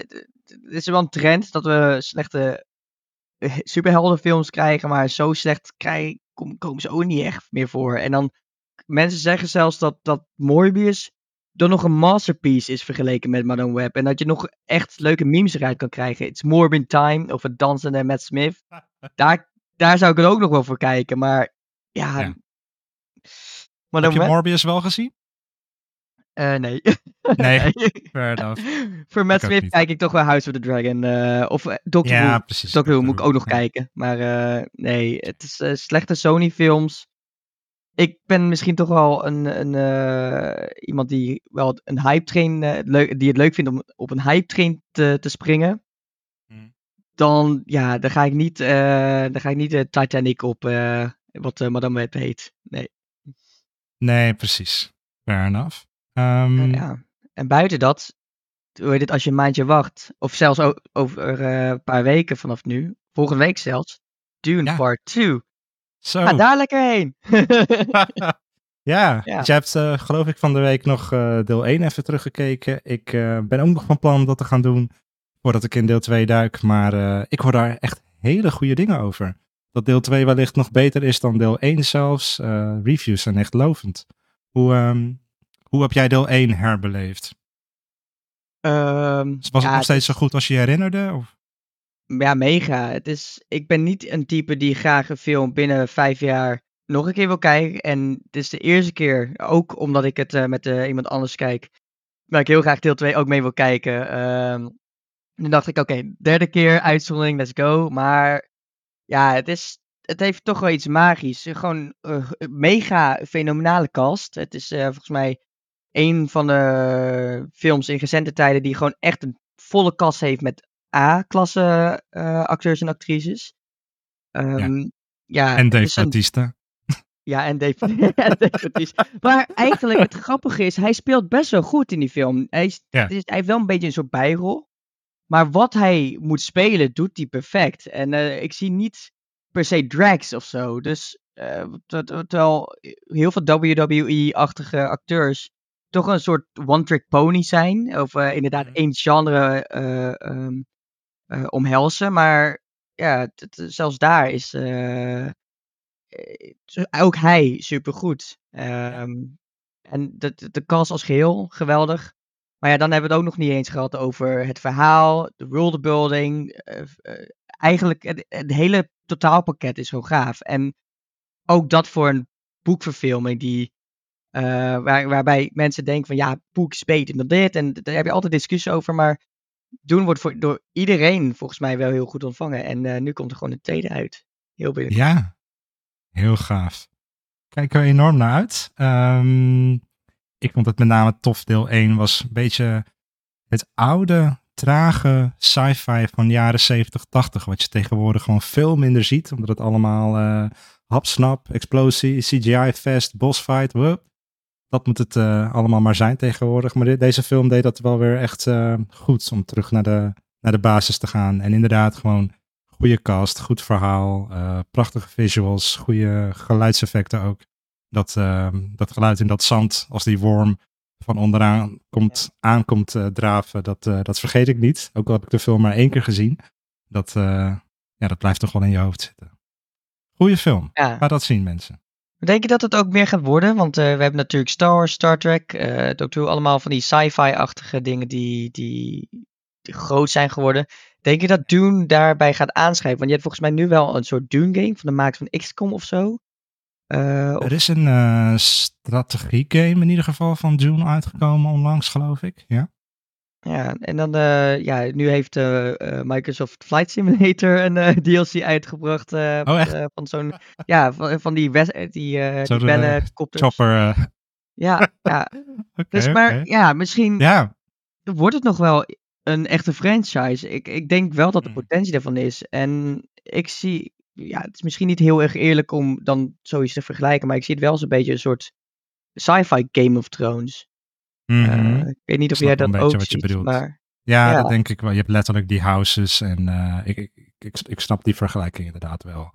Speaker 2: het is wel een trend dat we slechte superheldenfilms krijgen, maar zo slecht krijgen, komen ze ook niet echt meer voor. En dan, mensen zeggen zelfs dat, dat Morbius dan nog een masterpiece is vergeleken met Madame Web. En dat je nog echt leuke memes eruit kan krijgen. It's Morbin Time, of het dansende Matt Smith. Daar, daar zou ik er ook nog wel voor kijken, maar ja...
Speaker 1: Ja. Heb je
Speaker 2: Web?
Speaker 1: Morbius wel gezien?
Speaker 2: Eh, nee.
Speaker 1: Nee, fair enough.
Speaker 2: Voor Matt Smith kijk ik toch wel House of the Dragon. eh, of eh, Doctor
Speaker 1: Ja,
Speaker 2: Who.
Speaker 1: precies.
Speaker 2: Doctor Who moet ik ook nog
Speaker 1: Ja.
Speaker 2: kijken. Maar nee, het is slechte Sony films. Ik ben misschien toch wel een, een, eh, iemand die wel een hype train, eh, leuk, die het leuk vindt om op een hype train te, te springen.
Speaker 1: Hmm.
Speaker 2: Dan, ja, dan ga ik niet, eh, dan ga ik niet de Titanic op, wat Madame Web heet. Nee.
Speaker 1: Nee, precies. Fair enough. Ehm,
Speaker 2: Ja. En buiten dat, hoe heet het, als je een maandje wacht, of zelfs over een paar weken vanaf nu, volgende week zelfs, Dune
Speaker 1: Ja.
Speaker 2: Part 2.
Speaker 1: Zo.
Speaker 2: Ga daar lekker heen!
Speaker 1: ja,
Speaker 2: Ja.
Speaker 1: jij hebt eh, geloof ik van de week nog eh, deel 1 even teruggekeken. Ik eh, ben ook nog van plan om dat te gaan doen voordat ik in deel 2 duik. Maar ik hoor daar echt hele goede dingen over. Dat deel 2 wellicht nog beter is dan deel 1 zelfs. Reviews zijn echt lovend. Hoe, ehm, hoe heb jij deel 1 herbeleefd?
Speaker 2: Ehm,
Speaker 1: Was het
Speaker 2: ja,
Speaker 1: nog steeds zo goed als je je herinnerde? Of?
Speaker 2: Ja, mega. Het is, ik ben niet een type die graag een film binnen vijf jaar nog een keer wil kijken. En het is de eerste keer, ook omdat ik het eh, met eh, iemand anders kijk, waar ik heel graag deel 2 ook mee wil kijken. Ehm toen dacht ik, oké, derde keer uitzondering, let's go. Maar ja, het, is, het heeft toch wel iets magisch. Gewoon mega fenomenale cast. Het is eh, volgens mij een van de films in recente tijden die gewoon echt een volle cast heeft met A-klasse eh, acteurs en actrices. Ja.
Speaker 1: en Dave
Speaker 2: een-
Speaker 1: Bautista.
Speaker 2: ja, en Dave, en Dave Bautista. Maar eigenlijk het grappige is, hij speelt best wel goed in die film. Hij, is,
Speaker 1: Ja.
Speaker 2: het is- hij heeft wel een beetje een soort bijrol. Maar wat hij moet spelen, doet hij perfect. En eh, ik zie niet per se drags of zo. Dus eh, ter- ter- terwijl heel veel WWE-achtige acteurs toch een soort one-trick pony zijn. Of eh, inderdaad één genre eh, ehm, eh, omhelzen. Maar ja, zelfs daar is eh, eh, ook hij supergoed. Ehm En de, de, de cast als geheel, geweldig. Maar ja, dan hebben we het ook nog niet eens gehad over het verhaal, de worldbuilding, eh, eh, eigenlijk, het, het hele totaalpakket is zo gaaf. En ook dat voor een boekverfilming die, eh, waar, waarbij mensen denken van ja, boek is beter dan dit. En daar heb je altijd discussie over, maar doen wordt voor, door iedereen volgens mij wel heel goed ontvangen. En eh, nu komt er gewoon een tweede uit. Heel binnen.
Speaker 1: Ja, heel gaaf. Kijk er enorm naar uit. Ehm, ik vond het met name tof. Deel 1 was een beetje het oude, trage sci-fi van de jaren 70, 80. Wat je tegenwoordig gewoon veel minder ziet. Omdat het allemaal uh, hapsnap, explosie, CGI-fest, bossfight. Wup. Dat moet het uh, allemaal maar zijn tegenwoordig. Maar de, deze film deed dat wel weer echt uh, goed. Om terug naar de, naar de basis te gaan. En inderdaad gewoon goede cast, goed verhaal, prachtige visuals, goede geluidseffecten ook dat, uh, dat geluid in dat zand, als die worm van onderaan komt, aankomt draven, dat, dat vergeet ik niet. Ook al heb ik de film maar één keer gezien. Dat, ja, dat blijft toch wel in je hoofd zitten. Goeie film. Ja. Ga dat zien, mensen.
Speaker 2: Denk je dat het ook meer gaat worden? Want we hebben natuurlijk Star Wars, Star Trek, Doctor Who, allemaal van die sci-fi-achtige dingen die, die, die, groot zijn geworden. Denk je dat Dune daarbij gaat aanschrijven? Want je hebt volgens mij nu wel een soort Dune-game van de maak van XCOM of zo.
Speaker 1: Uh, er is een uh, strategie-game in ieder geval van June uitgekomen onlangs, geloof ik. Ja,
Speaker 2: ja en dan, uh, ja, nu heeft Microsoft Flight Simulator een DLC uitgebracht.
Speaker 1: oh,
Speaker 2: van zo'n, ja, van, van die, die, die.
Speaker 1: Chopper.
Speaker 2: Ja, ja. okay, dus maar, okay. ja, misschien
Speaker 1: ja.
Speaker 2: wordt het nog wel een echte franchise. Ik, ik denk wel dat de
Speaker 1: Hmm.
Speaker 2: potentie ervan is. En ik zie, ja, het is misschien niet heel erg eerlijk om dan zoiets te vergelijken, maar ik zie het wel als een beetje een soort sci-fi Game of Thrones.
Speaker 1: Mm
Speaker 2: Uh,
Speaker 1: -hmm.
Speaker 2: ik weet niet of jij dat ook
Speaker 1: wat
Speaker 2: ziet,
Speaker 1: je bedoelt.
Speaker 2: maar
Speaker 1: Ja,
Speaker 2: ja.
Speaker 1: dat denk ik wel. Je hebt letterlijk die houses en uh, ik, ik, ik, ik snap die vergelijking inderdaad wel.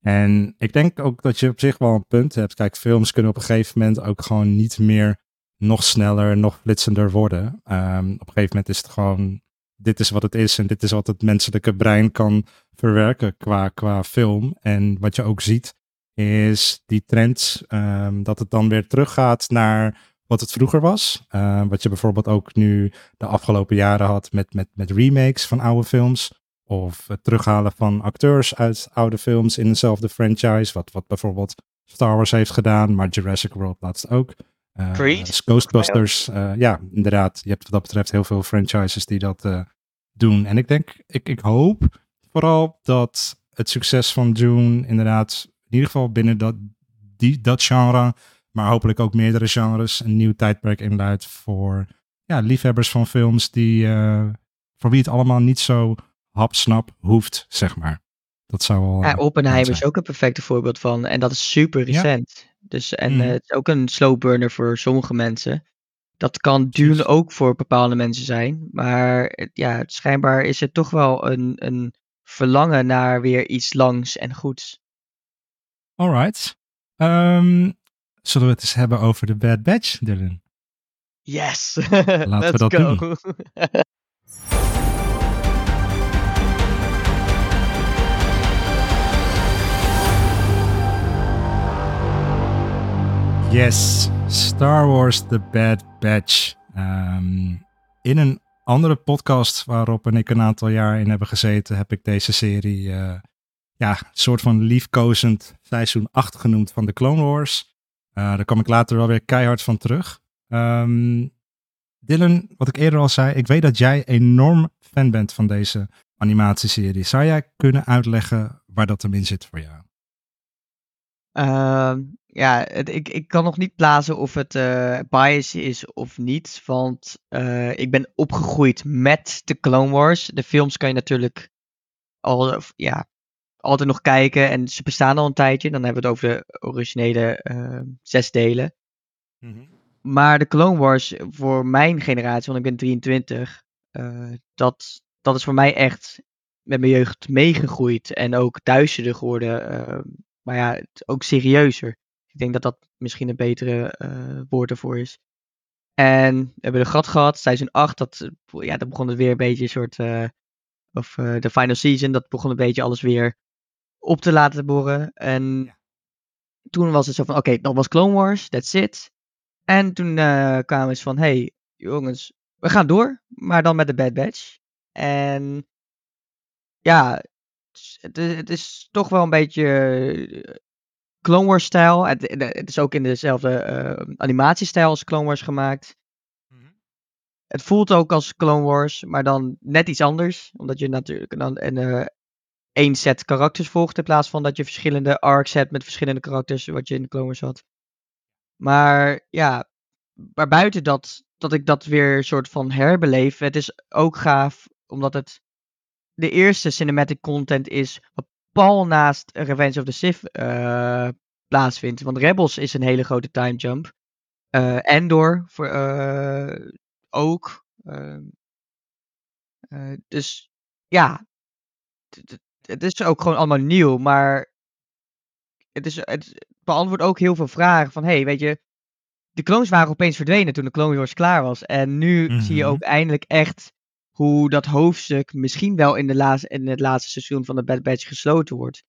Speaker 1: En ik denk ook dat je op zich wel een punt hebt. Kijk, films kunnen op een gegeven moment ook gewoon niet meer nog sneller, nog flitsender worden. Um, op een gegeven moment is het gewoon, dit is wat het is en dit is wat het menselijke brein kan verwerken qua, qua film. En wat je ook ziet is die trend um, dat het dan weer teruggaat naar wat het vroeger was. Uh, wat je bijvoorbeeld ook nu de afgelopen jaren had met, met, met remakes van oude films. Of het terughalen van acteurs uit oude films in dezelfde franchise. Wat, wat bijvoorbeeld Star Wars heeft gedaan, maar Jurassic World laatst ook. Uh,
Speaker 2: Creed?
Speaker 1: Ghostbusters. Uh, ja, inderdaad. Je hebt wat dat betreft heel veel franchises die dat doen. En ik denk, ik, ik hoop vooral dat het succes van Dune inderdaad, in ieder geval binnen dat, die, dat genre, maar hopelijk ook meerdere genres, een nieuw tijdperk inluidt voor ja, liefhebbers van films die, uh, voor wie het allemaal niet zo hapsnap hoeft, zeg maar. Dat zou wel.
Speaker 2: Ja, Oppenheimer is ook een perfecte voorbeeld van. En dat is super recent. Ja. Dus, en mm. uh, het is ook een slow burner voor sommige mensen. Dat kan Dune ook voor bepaalde mensen zijn. Maar ja, schijnbaar is het toch wel een, een verlangen naar weer iets langs en goeds.
Speaker 1: Alright. Um, zullen we het eens hebben over de Bad Batch, Dylan?
Speaker 2: Yes!
Speaker 1: Laten
Speaker 2: Let's
Speaker 1: we dat
Speaker 2: go.
Speaker 1: doen. Yes, Star Wars The Bad Batch. Um, in een andere podcast waarop en ik een aantal jaar in hebben gezeten, heb ik deze serie uh, ja, een soort van liefkozend seizoen 8 genoemd van de Clone Wars. Uh, daar kom ik later wel weer keihard van terug. Um, Dylan, wat ik eerder al zei, ik weet dat jij enorm fan bent van deze animatieserie. Zou jij kunnen uitleggen waar dat hem in zit voor jou?
Speaker 2: Uh, ja, ik, ik kan nog niet plaatsen of het uh, bias is of niet. Want uh, ik ben opgegroeid met de Clone Wars. De films kan je natuurlijk al, ja, altijd nog kijken. En ze bestaan al een tijdje. Dan hebben we het over de originele uh, zes delen. Mm -hmm. Maar de Clone Wars voor mijn generatie, want ik ben 23. dat, dat is voor mij echt met mijn jeugd meegegroeid. En ook duisterder geworden. maar ja, ook serieuzer. Ik denk dat dat misschien een betere woord ervoor is. En we hebben de gat gehad, seizoen 8, dat, ja, dat begon het weer een beetje een soort, of uh, de final season, dat begon een beetje alles weer op te laten boren. En ja. toen was het zo van, oké, okay, dat was Clone Wars, that's it. En toen kwamen ze van, hey, jongens, we gaan door, maar dan met de Bad Batch. En ja, het, is, het is toch wel een beetje eh, Clone Wars stijl. Het, het is ook in dezelfde uh, animatiestijl als Clone Wars gemaakt. Mhm. Het voelt ook als Clone Wars, maar dan net iets anders. Omdat je natuurlijk dan een, één set karakters volgt in plaats van dat je verschillende arcs hebt met verschillende karakters, wat je in de Clone Wars had. Maar ja, maar buiten dat, dat ik dat weer soort van herbeleef, het is ook gaaf omdat het de eerste cinematic content is pal naast Revenge of the Sith uh, plaatsvindt. Want Rebels is een hele grote time jump. Uh, Endor voor, uh, ook. Ehm, dus ja, het is ook gewoon allemaal nieuw, maar het, is, het beantwoordt ook heel veel vragen van, hey, weet je, de clones waren opeens verdwenen toen de Clone Wars klaar was. En nu zie je mhm. ook eindelijk echt hoe dat hoofdstuk misschien wel in, de laatste, in het laatste seizoen van de Bad Batch gesloten wordt.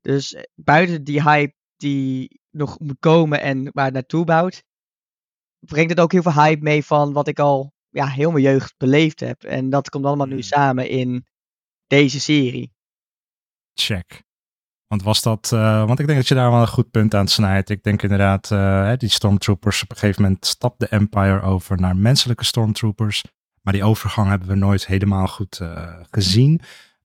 Speaker 2: Dus eh, buiten die hype die nog moet komen en waar het naartoe bouwt, brengt het ook heel veel hype mee van wat ik al ja, heel mijn jeugd beleefd heb. En dat komt allemaal nu hmm. samen in deze serie.
Speaker 1: Check. Want was dat, uh, want ik denk dat je daar wel een goed punt aan snijdt. Ik denk inderdaad, uh, die stormtroopers, op een gegeven moment stapt de Empire over naar menselijke stormtroopers. Maar die overgang hebben we nooit helemaal goed uh, gezien.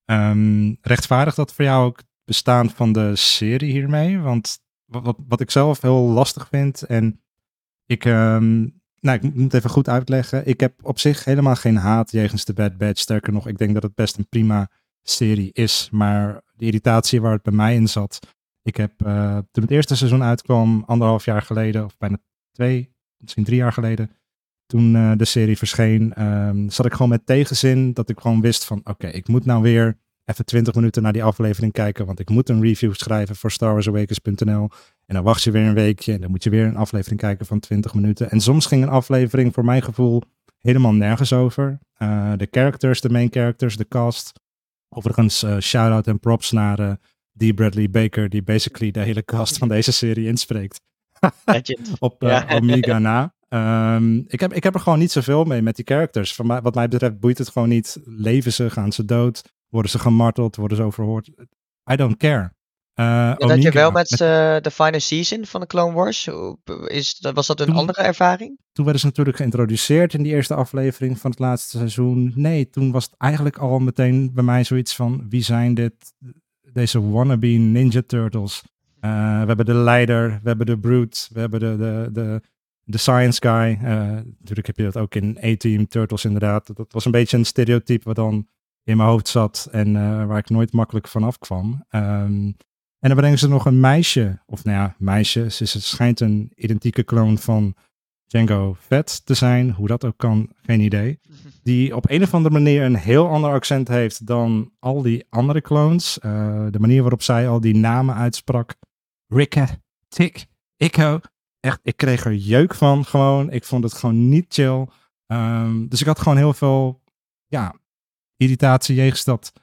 Speaker 1: Um, rechtvaardigt dat voor jou ook bestaan van de serie hiermee? Want wat, wat, ik zelf heel lastig vind en ik, um, nou, ik moet even goed uitleggen. Ik heb op zich helemaal geen haat jegens de Bad Batch. Sterker nog, ik denk dat het best een prima serie is. Maar de irritatie waar het bij mij in zat. Ik heb uh, toen het eerste seizoen uitkwam, anderhalf jaar geleden, of bijna twee, misschien drie jaar geleden, toen uh, de serie verscheen, um, zat ik gewoon met tegenzin dat ik gewoon wist van oké, ik moet nou weer even 20 minuten naar die aflevering kijken, want ik moet een review schrijven voor StarWarsAwakens.nl. En dan wacht je weer een weekje en dan moet je weer een aflevering kijken van 20 minuten. En soms ging een aflevering voor mijn gevoel helemaal nergens over. Uh, de characters, de main characters, de cast. Overigens, uh, shout-out en props naar uh, D. Bradley Baker, die basically de hele cast van deze serie inspreekt. op uh, Omega na. Um, ik, heb, ik heb er gewoon niet zoveel mee met die characters. Van mij, wat mij betreft boeit het gewoon niet. Leven ze, gaan ze dood, worden ze gemarteld, worden ze overhoord. I don't care.
Speaker 2: Uh, dat je wel met, met de final season van de Clone Wars, is, was dat een andere ervaring?
Speaker 1: Toen werden ze natuurlijk geïntroduceerd in die eerste aflevering van het laatste seizoen. Nee, toen was het eigenlijk al meteen bij mij zoiets van, wie zijn dit, deze wannabe Ninja Turtles? Uh, we hebben de leider, we hebben de brute, we hebben de, de, de de Science Guy. Uh, natuurlijk heb je dat ook in A-Team Turtles inderdaad. Dat was een beetje een stereotype wat dan in mijn hoofd zat en uh, waar ik nooit makkelijk vanaf kwam. Um, en dan brengen ze nog een meisje, of nou ja, meisje. Ze, het schijnt een identieke kloon van Django Fett te zijn. Hoe dat ook kan, geen idee. Die op een of andere manier een heel ander accent heeft dan al die andere clones. Uh, de manier waarop zij al die namen uitsprak. Ricka, Tick, Ikko echt, ik kreeg er jeuk van gewoon. Ik vond het gewoon niet chill. Um, dus ik had gewoon heel veel, ja, irritatie jegens dat,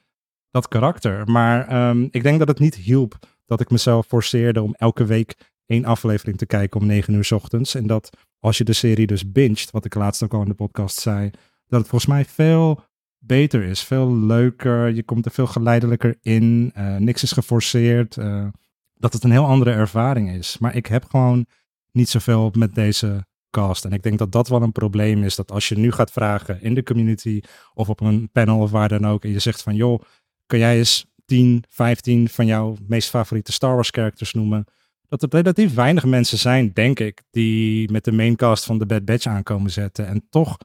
Speaker 1: dat karakter. Maar um, ik denk dat het niet hielp dat ik mezelf forceerde om elke week één aflevering te kijken om negen uur s ochtends. En dat als je de serie dus binget, wat ik laatst ook al in de podcast zei, dat het volgens mij veel beter is. Veel leuker. Je komt er veel geleidelijker in. Uh, niks is geforceerd. Uh, dat het een heel andere ervaring is. Maar ik heb gewoon niet zoveel met deze cast. En ik denk dat dat wel een probleem is. Dat als je nu gaat vragen in de community of op een panel of waar dan ook. En je zegt van joh, kan jij eens 10, 15 van jouw meest favoriete Star Wars characters noemen? Dat er relatief weinig mensen zijn, denk ik, die met de maincast van de Bad Batch aankomen zetten. En toch,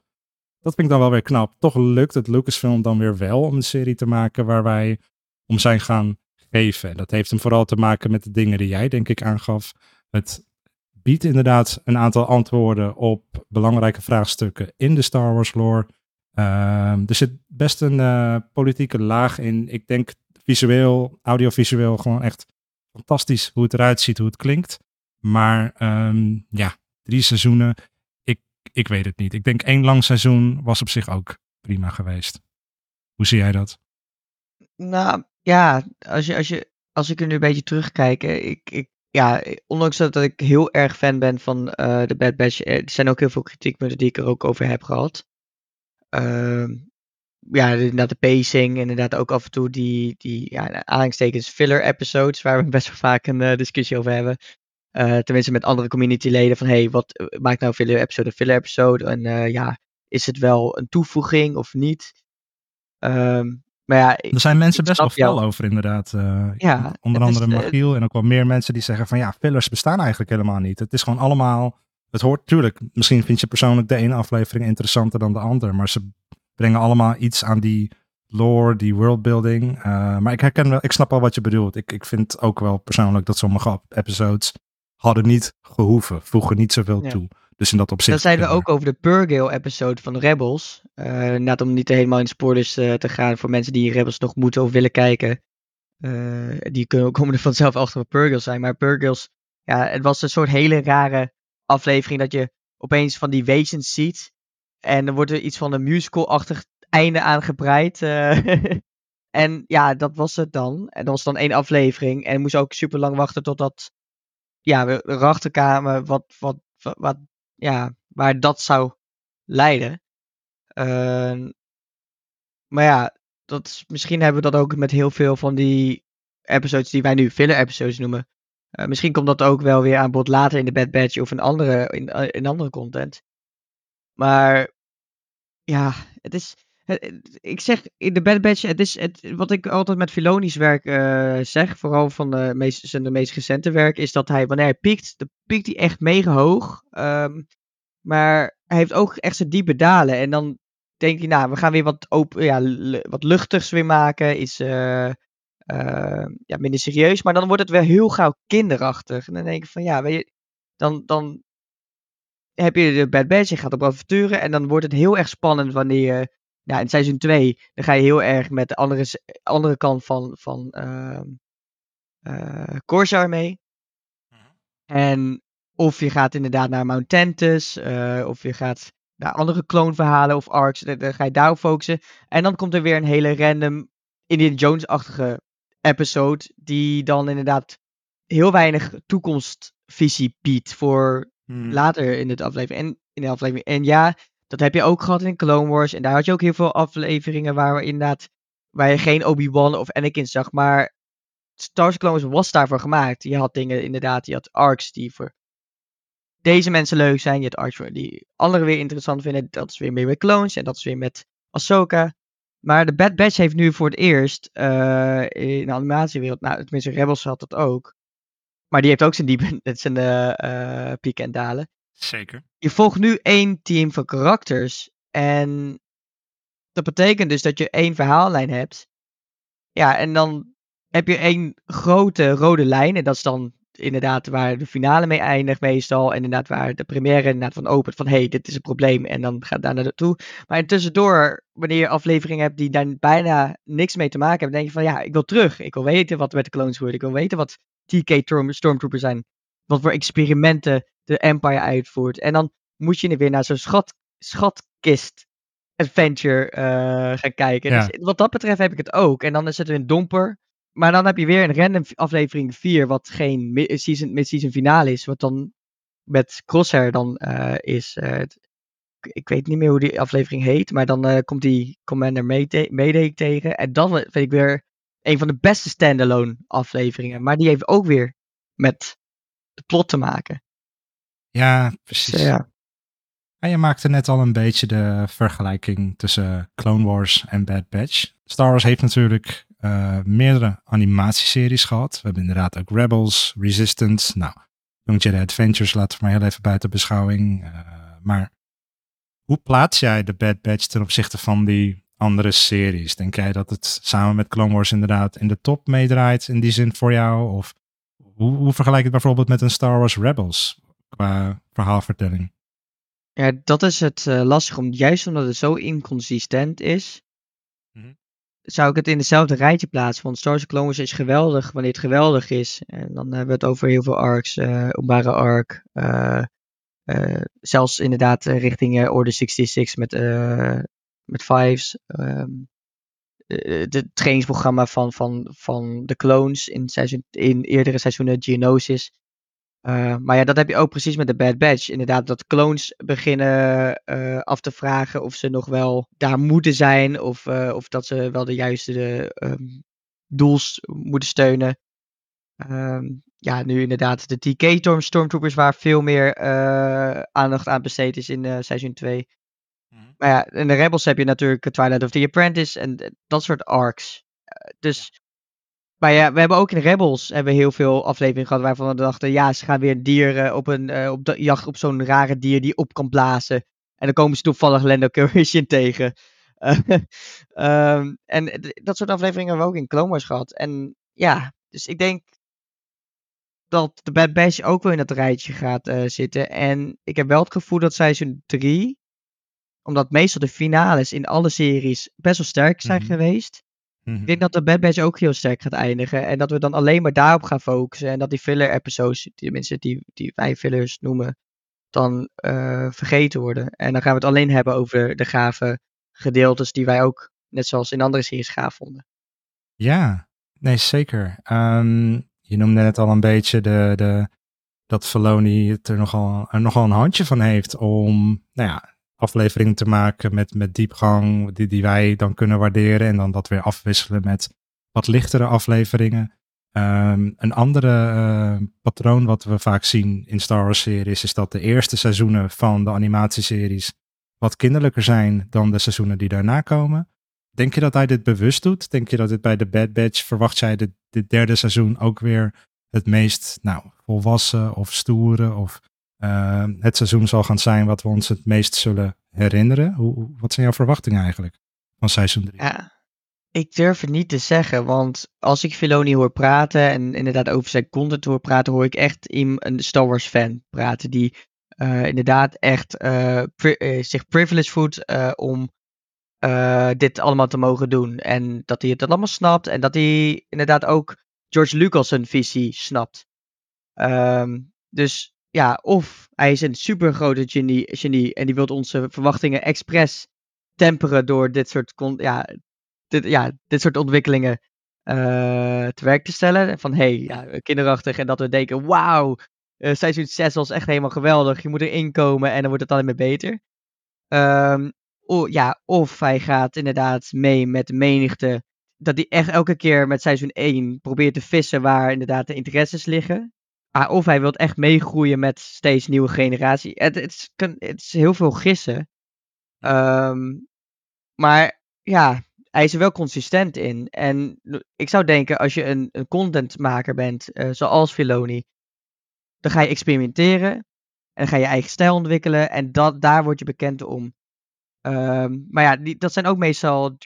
Speaker 1: dat vind ik dan wel weer knap. Toch lukt het Lucasfilm dan weer wel om een serie te maken waar wij om zijn gaan geven. En dat heeft hem vooral te maken met de dingen die jij, denk ik, aangaf. Het biedt inderdaad een aantal antwoorden op belangrijke vraagstukken in de Star Wars lore. Uh, er zit best een uh, politieke laag in. Ik denk visueel, audiovisueel gewoon echt fantastisch hoe het eruit ziet, hoe het klinkt. Maar um, ja, drie seizoenen, ik, ik weet het niet. Ik denk één lang seizoen was op zich ook prima geweest. Hoe zie jij dat?
Speaker 2: Nou ja, als, je, als, je, als ik er nu een beetje terugkijk, ik, ik ja, ondanks dat ik heel erg fan ben van de Bad Batch, eh, er zijn ook heel veel kritiekpunten die ik er ook over heb gehad. Uh, ja, inderdaad de pacing, inderdaad ook af en toe die, die ja, aanhalingstekens filler episodes, waar we best wel vaak een uh, discussie over hebben. Uh, tenminste met andere communityleden van, hey, wat maakt nou filler episode een filler episode? En ja, is het wel een toevoeging of niet? Um, maar ja,
Speaker 1: er zijn mensen best wel fel over inderdaad. ja, onder andere is, Magiel en ook wel meer mensen die zeggen van ja, fillers bestaan eigenlijk helemaal niet. Het is gewoon allemaal, het hoort natuurlijk, misschien vind je persoonlijk de ene aflevering interessanter dan de andere, maar ze brengen allemaal iets aan die lore, die worldbuilding. Uh, maar ik herken wel, ik snap al wat je bedoelt. Ik, ik vind ook wel persoonlijk dat sommige episodes hadden niet gehoeven, voegen niet zoveel toe. Dus in dat opzicht.
Speaker 2: Dat zeiden we ook over de Purgale episode van Rebels. Uh, net om niet helemaal in spoilers uh, te gaan voor mensen die Rebels nog moeten of willen kijken. Die kunnen, komen er vanzelf achter wat Purgale zijn. Maar Purgles, ja, het was een soort hele rare aflevering dat je opeens van die wezens ziet. En er wordt er iets van een musical-achtig einde aangebreid. Uh, en ja, dat was het dan. En dat was dan één aflevering. En moest ook super lang wachten totdat ja, we erachter kwamen wat, wat, wat, ja, waar dat zou leiden. Uh, maar ja, dat is, misschien hebben we dat ook met heel veel van die episodes die wij nu filler episodes noemen. Uh, misschien komt dat ook wel weer aan bod later in de Bad Batch of in andere, in, in andere content. Maar ja, het is. Ik zeg in de Bad Batch, het is het, wat ik altijd met Filoni's werk uh, zeg, vooral van de zijn de meest recente werk, is dat hij, wanneer hij piekt, dan piekt hij echt mega hoog. Um, maar hij heeft ook echt zijn diepe dalen. En dan denk hij, nou, we gaan weer wat, open, ja, wat luchtigs weer maken. Is ja, minder serieus. Maar dan wordt het weer heel gauw kinderachtig. En dan denk ik van, ja, weet je, dan, dan heb je de Bad Batch, je gaat op avonturen en dan wordt het heel erg spannend wanneer je, ja, in seizoen 2, dan ga je heel erg met de andere, andere kant van, van uh, uh, Corsair mee. Mhm. En of je gaat inderdaad naar Mount Tentus, uh, of je gaat naar andere kloonverhalen of arcs, dan, dan ga je daarop focussen. En dan komt er weer een hele random Indiana Jones-achtige episode, die dan inderdaad heel weinig toekomstvisie biedt voor Hmm. Later in, het aflevering, en, in de aflevering. En ja, dat heb je ook gehad in Clone Wars. En daar had je ook heel veel afleveringen waar we inderdaad. Waar je geen Obi-Wan of Anakin zag. Maar Star Wars Clone Wars was daarvoor gemaakt. Je had dingen inderdaad. Je had arcs die voor deze mensen leuk zijn. Je had arcs die anderen weer interessant vinden. Dat is weer meer met clones. En dat is weer met Ahsoka. Maar de Bad Batch heeft nu voor het eerst uh, in de animatiewereld, nou tenminste Rebels had dat ook, maar die heeft ook zijn, diepe, zijn uh, pieken en dalen.
Speaker 1: Zeker.
Speaker 2: Je volgt nu één team van karakters. En dat betekent dus dat je één verhaallijn hebt. Ja, en dan heb je één grote rode lijn. En dat is dan inderdaad waar de finale mee eindigt meestal. En inderdaad waar de première inderdaad van opent. Van hé, hey, dit is een probleem. En dan gaat daar naartoe. Maar tussendoor, wanneer je afleveringen hebt die daar bijna niks mee te maken hebben. denk je van ja, ik wil terug. Ik wil weten wat met de clones gebeurt. Ik wil weten wat TK Stormtroopers zijn. Wat voor experimenten de Empire uitvoert. En dan moet je weer naar zo'n schat, schatkist adventure uh, gaan kijken. Dus wat dat betreft heb ik het ook. En dan is het een domper. Maar dan heb je weer een random aflevering 4, wat geen mid-season, mid-season finale is. Wat dan met Crosshair dan uh, is. Uh, ik weet niet meer hoe die aflevering heet. Maar dan komt die Commander Mayday tegen. En dan vind ik weer een van de beste standalone afleveringen. Maar die heeft ook weer met de plot te maken.
Speaker 1: Ja, precies. Dus, ja. En je maakte net al een beetje de vergelijking tussen Clone Wars en Bad Batch. Star Wars heeft natuurlijk uh, meerdere animatieseries gehad. We hebben inderdaad ook Rebels, Resistance. Nou, Young Jedi Adventures laten we maar heel even buiten beschouwing. Uh, maar hoe plaats jij de Bad Batch ten opzichte van die andere series? Denk jij dat het samen met Clone Wars inderdaad in de top meedraait in die zin voor jou? Of hoe, hoe vergelijk je het bijvoorbeeld met een Star Wars Rebels qua verhaalvertelling?
Speaker 2: Ja, dat is het uh, lastig, om, juist omdat het zo inconsistent is, mhm. Zou ik het in dezelfde rijtje plaatsen. Want Star Wars Clone Wars is geweldig wanneer het geweldig is. En dan hebben we het over heel veel arcs, uh, arc, uh, zelfs inderdaad richting Order 66 met met Fives. Um, het trainingsprogramma van, van, van de clones in, seizoen, in eerdere seizoenen, Geonosis. Uh, maar ja, dat heb je ook precies met de Bad Batch. Inderdaad, dat clones beginnen uh, af te vragen of ze nog wel daar moeten zijn. Of, uh, of dat ze wel de juiste de, um, doels moeten steunen. Um, ja, nu inderdaad de TK Stormtroopers, waar veel meer aandacht aan besteed is in seizoen 2. Mm -hmm. Maar ja, in de Rebels heb je natuurlijk Twilight of the Apprentice en dat soort arcs. dus maar ja, we hebben ook in Rebels hebben we heel veel afleveringen gehad waarvan we dachten, ja, ze gaan weer dieren op een uh, op de jacht op zo'n rare dier die op kan blazen. En dan komen ze toevallig Lando Calrissian tegen. Uh, um, en dat soort afleveringen hebben we ook in Clone Wars gehad. En ja, dus ik denk dat de Bad Batch ook wel in dat rijtje gaat uh, zitten. En ik heb wel het gevoel dat seizoen 3, omdat meestal de finales in alle series best wel sterk zijn mm -hmm. geweest ik denk dat de Bad Batch ook heel sterk gaat eindigen. En dat we dan alleen maar daarop gaan focussen. En dat die filler episodes, tenminste die, die wij fillers noemen, dan uh, vergeten worden. En dan gaan we het alleen hebben over de gave gedeeltes die wij ook, net zoals in andere series, gaaf vonden.
Speaker 1: Ja, nee zeker. Um, je noemde net al een beetje de, de, dat Filoni het er nogal, er nogal een handje van heeft om nou ja, afleveringen te maken met, met diepgang, die, die wij dan kunnen waarderen. En dan dat weer afwisselen met wat lichtere afleveringen. Um, een andere uh, patroon wat we vaak zien in Star Wars series is dat de eerste seizoenen van de animatieseries wat kinderlijker zijn dan de seizoenen die daarna komen. Denk je dat hij dit bewust doet? Denk je dat dit bij de Bad Batch verwacht dit, dit derde seizoen ook weer het meest nou, volwassen of stoere of uh, het seizoen zal gaan zijn wat we ons het meest zullen herinneren. Hoe, wat zijn jouw verwachtingen eigenlijk van seizoen 3?
Speaker 2: Ja, ik durf het niet te zeggen, want als ik Filoni hoor praten en inderdaad over zijn content hoor praten, hoor ik echt een Star Wars fan praten die uh, inderdaad echt uh, zich privileged voelt om dit allemaal te mogen doen. En dat hij het allemaal snapt en dat hij inderdaad ook George Lucas visie snapt. Um, dus ja, of hij is een super grote genie, genie en die wil onze verwachtingen expres temperen door dit soort, ja, dit, ja, dit soort ontwikkelingen uh, te werk te stellen. Van hey, ja, kinderachtig en dat we denken, wauw, uh, seizoen 6 was echt helemaal geweldig. Je moet erin komen en dan wordt het alleen maar beter. Um, ja, of hij gaat inderdaad mee met de menigte. Dat hij echt elke keer met seizoen 1 probeert te vissen waar inderdaad de interesses liggen. Ah, of hij wil echt meegroeien met steeds nieuwe generatie. Het, het, is, het is heel veel gissen. Um, maar ja, hij is er wel consistent in. En ik zou denken, als je een, een contentmaker bent, uh, zoals Filoni, dan ga je experimenteren. En dan ga je eigen stijl ontwikkelen. En dat, daar word je bekend om. Um, maar ja, die, dat zijn ook meestal.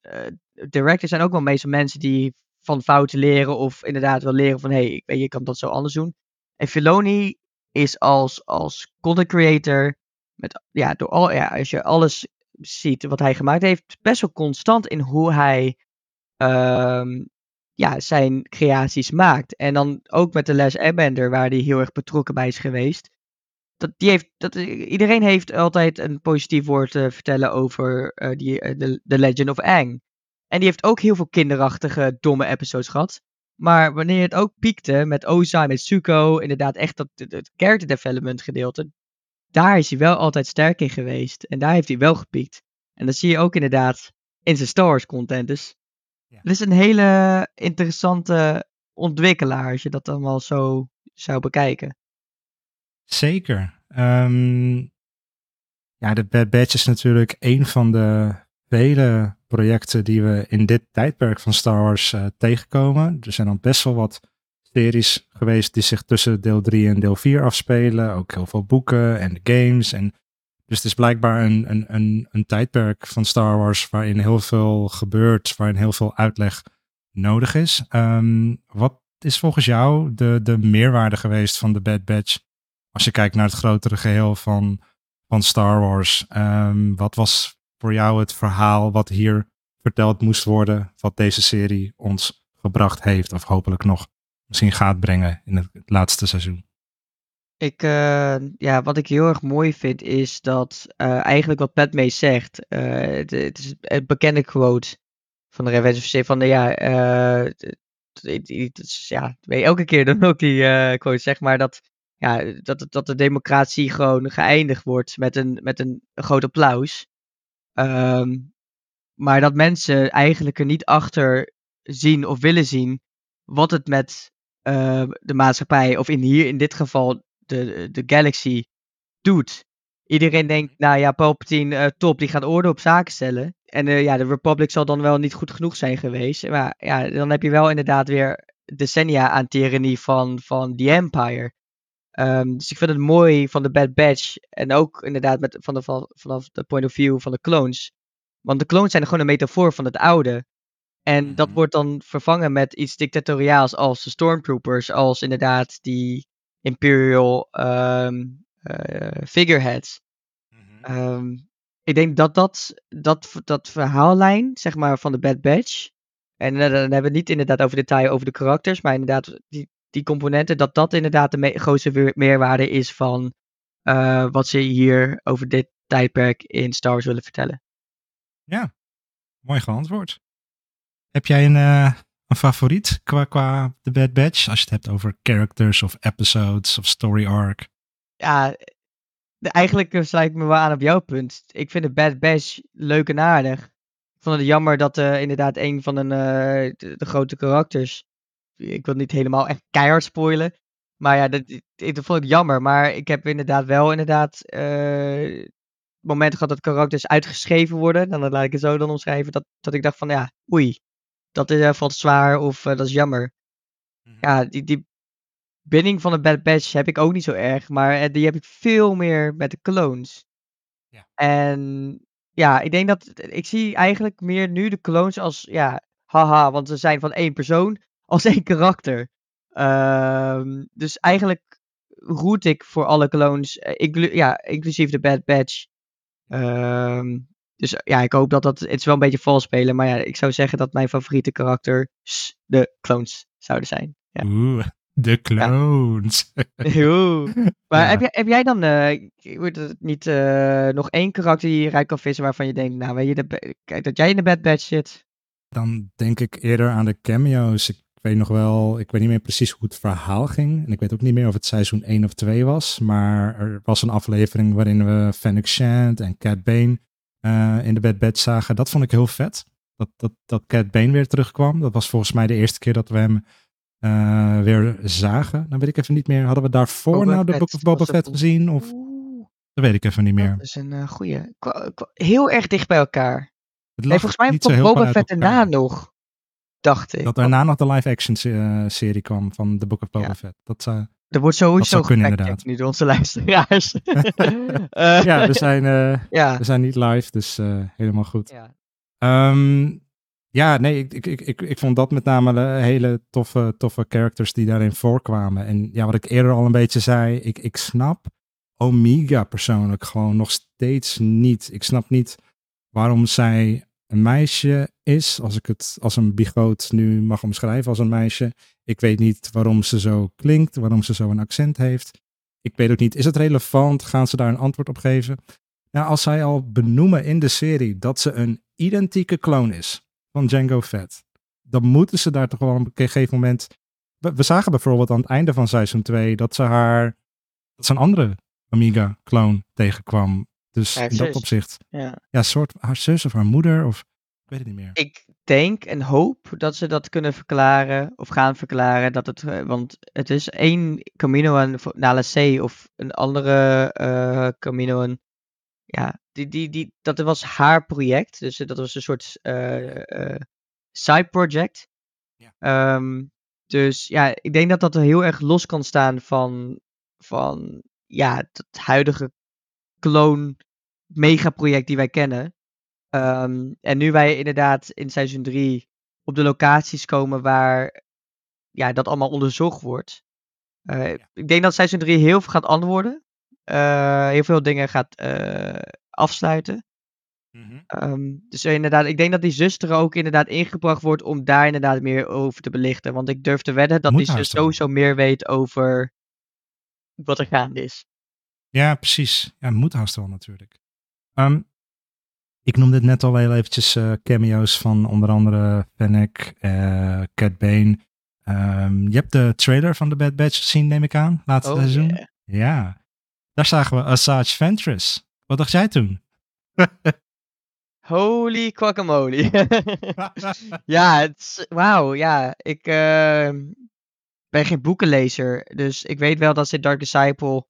Speaker 2: Uh, directors zijn ook wel meestal mensen die van fouten leren of inderdaad wel leren van hé, hey, je kan dat zo anders doen. En Filoni is als, als content creator, met, ja, door al, ja, als je alles ziet wat hij gemaakt heeft, best wel constant in hoe hij um, ja, zijn creaties maakt. En dan ook met de Les Airbender, waar hij heel erg betrokken bij is geweest. Dat, die heeft, dat, iedereen heeft altijd een positief woord te vertellen over uh, die, uh, de, The Legend of Aang. En die heeft ook heel veel kinderachtige, domme episodes gehad. Maar wanneer het ook piekte met Ozai, met Zuko, inderdaad echt dat het character development gedeelte, daar is hij wel altijd sterk in geweest. En daar heeft hij wel gepiekt. En dat zie je ook inderdaad in zijn Star Wars content. Dus ja. het is een hele interessante ontwikkelaar als je dat allemaal zo zou bekijken.
Speaker 1: Zeker. Um, ja, de Bad Batch is natuurlijk een van de vele projecten die we in dit tijdperk van Star Wars uh, tegenkomen. Er zijn dan best wel wat series geweest die zich tussen deel 3 en deel 4 afspelen. Ook heel veel boeken en games. En dus het is blijkbaar een, een, een, tijdperk van Star Wars waarin heel veel gebeurt, waarin heel veel uitleg nodig is. Um, wat is volgens jou de, de meerwaarde geweest van de Bad Batch? Als je kijkt naar het grotere geheel van, van Star Wars. Um, wat was voor jou het verhaal wat hier verteld moest worden, wat deze serie ons gebracht heeft, of hopelijk nog misschien gaat brengen in het, laatste seizoen?
Speaker 2: Ik, uh, ja, wat ik heel erg mooi vind is dat uh, eigenlijk wat Pat May zegt, uh, het, het, is het bekende quote van de Revenge van de ja, het, ja, elke keer dan ook die quote zeg maar dat ja, dat, dat de democratie gewoon geëindigd wordt met een, met een, groot applaus. Ehm, maar dat mensen eigenlijk er niet achter zien of willen zien wat het met uh, de maatschappij, of in hier in dit geval de, de Galaxy, doet. Iedereen denkt, nou ja, Palpatine, uh, top, die gaat orde op zaken stellen. En uh, ja, de Republic zal dan wel niet goed genoeg zijn geweest. Maar ja, dan heb je wel inderdaad weer decennia aan tyrannie van, van The Empire. Um, dus ik vind het mooi van de Bad Batch. En ook inderdaad met, van de, van, vanaf de point of view van de clones. Want de clones zijn gewoon een metafoor van het oude. En dat mhm. wordt dan vervangen met iets dictatoriaals als de Stormtroopers. Als inderdaad die Imperial um, uh, figureheads. Mhm. Um, ik denk dat dat, dat dat verhaallijn, zeg maar, van de Bad Batch. En dan hebben we het niet inderdaad over detail over de karakters, maar inderdaad die, die componenten, dat dat inderdaad de grootste meerwaarde is van uh, wat ze hier over dit tijdperk in Star Wars willen vertellen.
Speaker 1: Ja, mooi geantwoord. Heb jij een, uh, een favoriet qua, qua The Bad Batch? Als je het hebt over characters of episodes of story arc.
Speaker 2: Ja, eigenlijk sluit ik me wel aan op jouw punt. Ik vind de Bad Batch leuk en aardig. Ik vond het jammer dat uh, inderdaad een van de, de, de, grote karakters. Ik wil niet helemaal echt keihard spoilen. Maar ja, dat, dat vond ik jammer. Maar ik heb inderdaad wel inderdaad uh, momenten gehad dat karakters uitgeschreven worden. Dan laat ik het zo dan omschrijven. Dat, dat ik dacht van ja, oei, dat is, valt zwaar of dat is jammer. Mhm. Ja, die, die binding van de Bad Batch heb ik ook niet zo erg. Maar die heb ik veel meer met de clones. Ja. En ja, ik denk dat. Ik zie eigenlijk meer nu de clones als. Ja, haha, want ze zijn van één persoon. Als één karakter. Um, dus eigenlijk roet ik voor alle clones. Eh, ja, inclusief de Bad Batch. Um, dus ja, ik hoop dat dat. Het is wel een beetje vals spelen. Maar ja, ik zou zeggen dat mijn favoriete karakter de clones zouden zijn. Ja.
Speaker 1: Oeh. De clones.
Speaker 2: Maar heb, jij, heb jij dan uh, wordt het niet uh, nog één karakter die je eruit kan vissen waarvan je denkt, nou weet je, de, kijk dat jij in de Bad Batch zit?
Speaker 1: Dan denk ik eerder aan de cameo's. Ik weet nog wel, ik weet niet meer precies hoe het verhaal ging. En ik weet ook niet meer of het seizoen 1 of 2 was. Maar er was een aflevering waarin we Fennec Shand en Cat Bane uh, in de Bad Batch zagen. Dat vond ik heel vet. Dat, dat, dat Cat Bane weer terugkwam. Dat was volgens mij de eerte keer dat we hem uh, weer zagen. Dan weet ik even niet meer. Hadden we daarvoor Boba nou de Book of Boba Fett gezien? Of... Dat weet ik even niet meer.
Speaker 2: Dat is een uh, goeie. Heel erg dicht bij elkaar. Het nee, volgens mij komt Boba Fett erna nog. Dacht ik.
Speaker 1: Dat daarna nog de live-action uh, serie kwam van de Book of Boba ja. Fett. Dat zou...
Speaker 2: Er wordt sowieso kunnen inderdaad. Nu door onze luisteraars.
Speaker 1: ja, we zijn, ja. we zijn niet live, dus helemaal goed. Ja. Um, ja, nee, ik, ik, ik, ik vond dat met name hele toffe, toffe characters die daarin voorkwamen. En ja, wat ik eerder al een beetje zei, ik, ik snap Omega persoonlijk gewoon nog steeds niet. Ik snap niet waarom zij een meisje is, als ik het als een bigoot nu mag omschrijven als een meisje. Ik weet niet waarom ze zo klinkt, waarom ze zo een accent heeft. Ik weet ook niet, is het relevant? Gaan ze daar een antwoord op geven? Nou, als zij al benoemen in de serie dat ze een identieke kloon is, van Django Fett. Dan moeten ze daar toch wel op een gegeven moment. We, zagen bijvoorbeeld aan het einde van seizoen 2 dat ze haar. dat ze een andere Amiga-clone tegenkwam. Dus in dat opzicht. Ja. ja, soort haar zus of haar moeder of. Ik weet het niet meer.
Speaker 2: Ik denk en hoop dat ze dat kunnen verklaren of gaan verklaren. Dat het, eh, want het is één Camino naar La C of een andere uh, Camino ja, die, die, die, dat was haar project. Dus dat was een soort uh, side project. Ja. Um, dus ja, ik denk dat dat er heel erg los kan staan van, van ja, het huidige clone megaproject die wij kennen. Um, en nu wij inderdaad in seizoen 3 op de locaties komen waar ja, dat allemaal onderzocht wordt. Uh, ja. Ik denk dat seizoen 3 heel veel gaat antwoorden. Uh, heel veel dingen gaat uh, afsluiten. Mm -hmm. dus inderdaad, ik denk dat die zuster ook inderdaad ingebracht wordt om daar inderdaad meer over te belichten. Want ik durf te wedden dat Moet die zus sowieso meer weet over wat er gaande is.
Speaker 1: Ja, precies. Ja, moet haast wel natuurlijk. Um, ik noemde het net al heel eventjes uh, cameo's van onder andere Fennec, uh, Cat Bane. Um, je hebt de trailer van The Bad Batch gezien, neem ik aan, laatste oh, seizoen. Ja, daar zagen we Asajj Ventress. Wat dacht jij toen?
Speaker 2: Holy guacamole. ja, wauw, ja. Ik ehm, ben geen boekenlezer, dus ik weet wel dat ze Dark Disciple,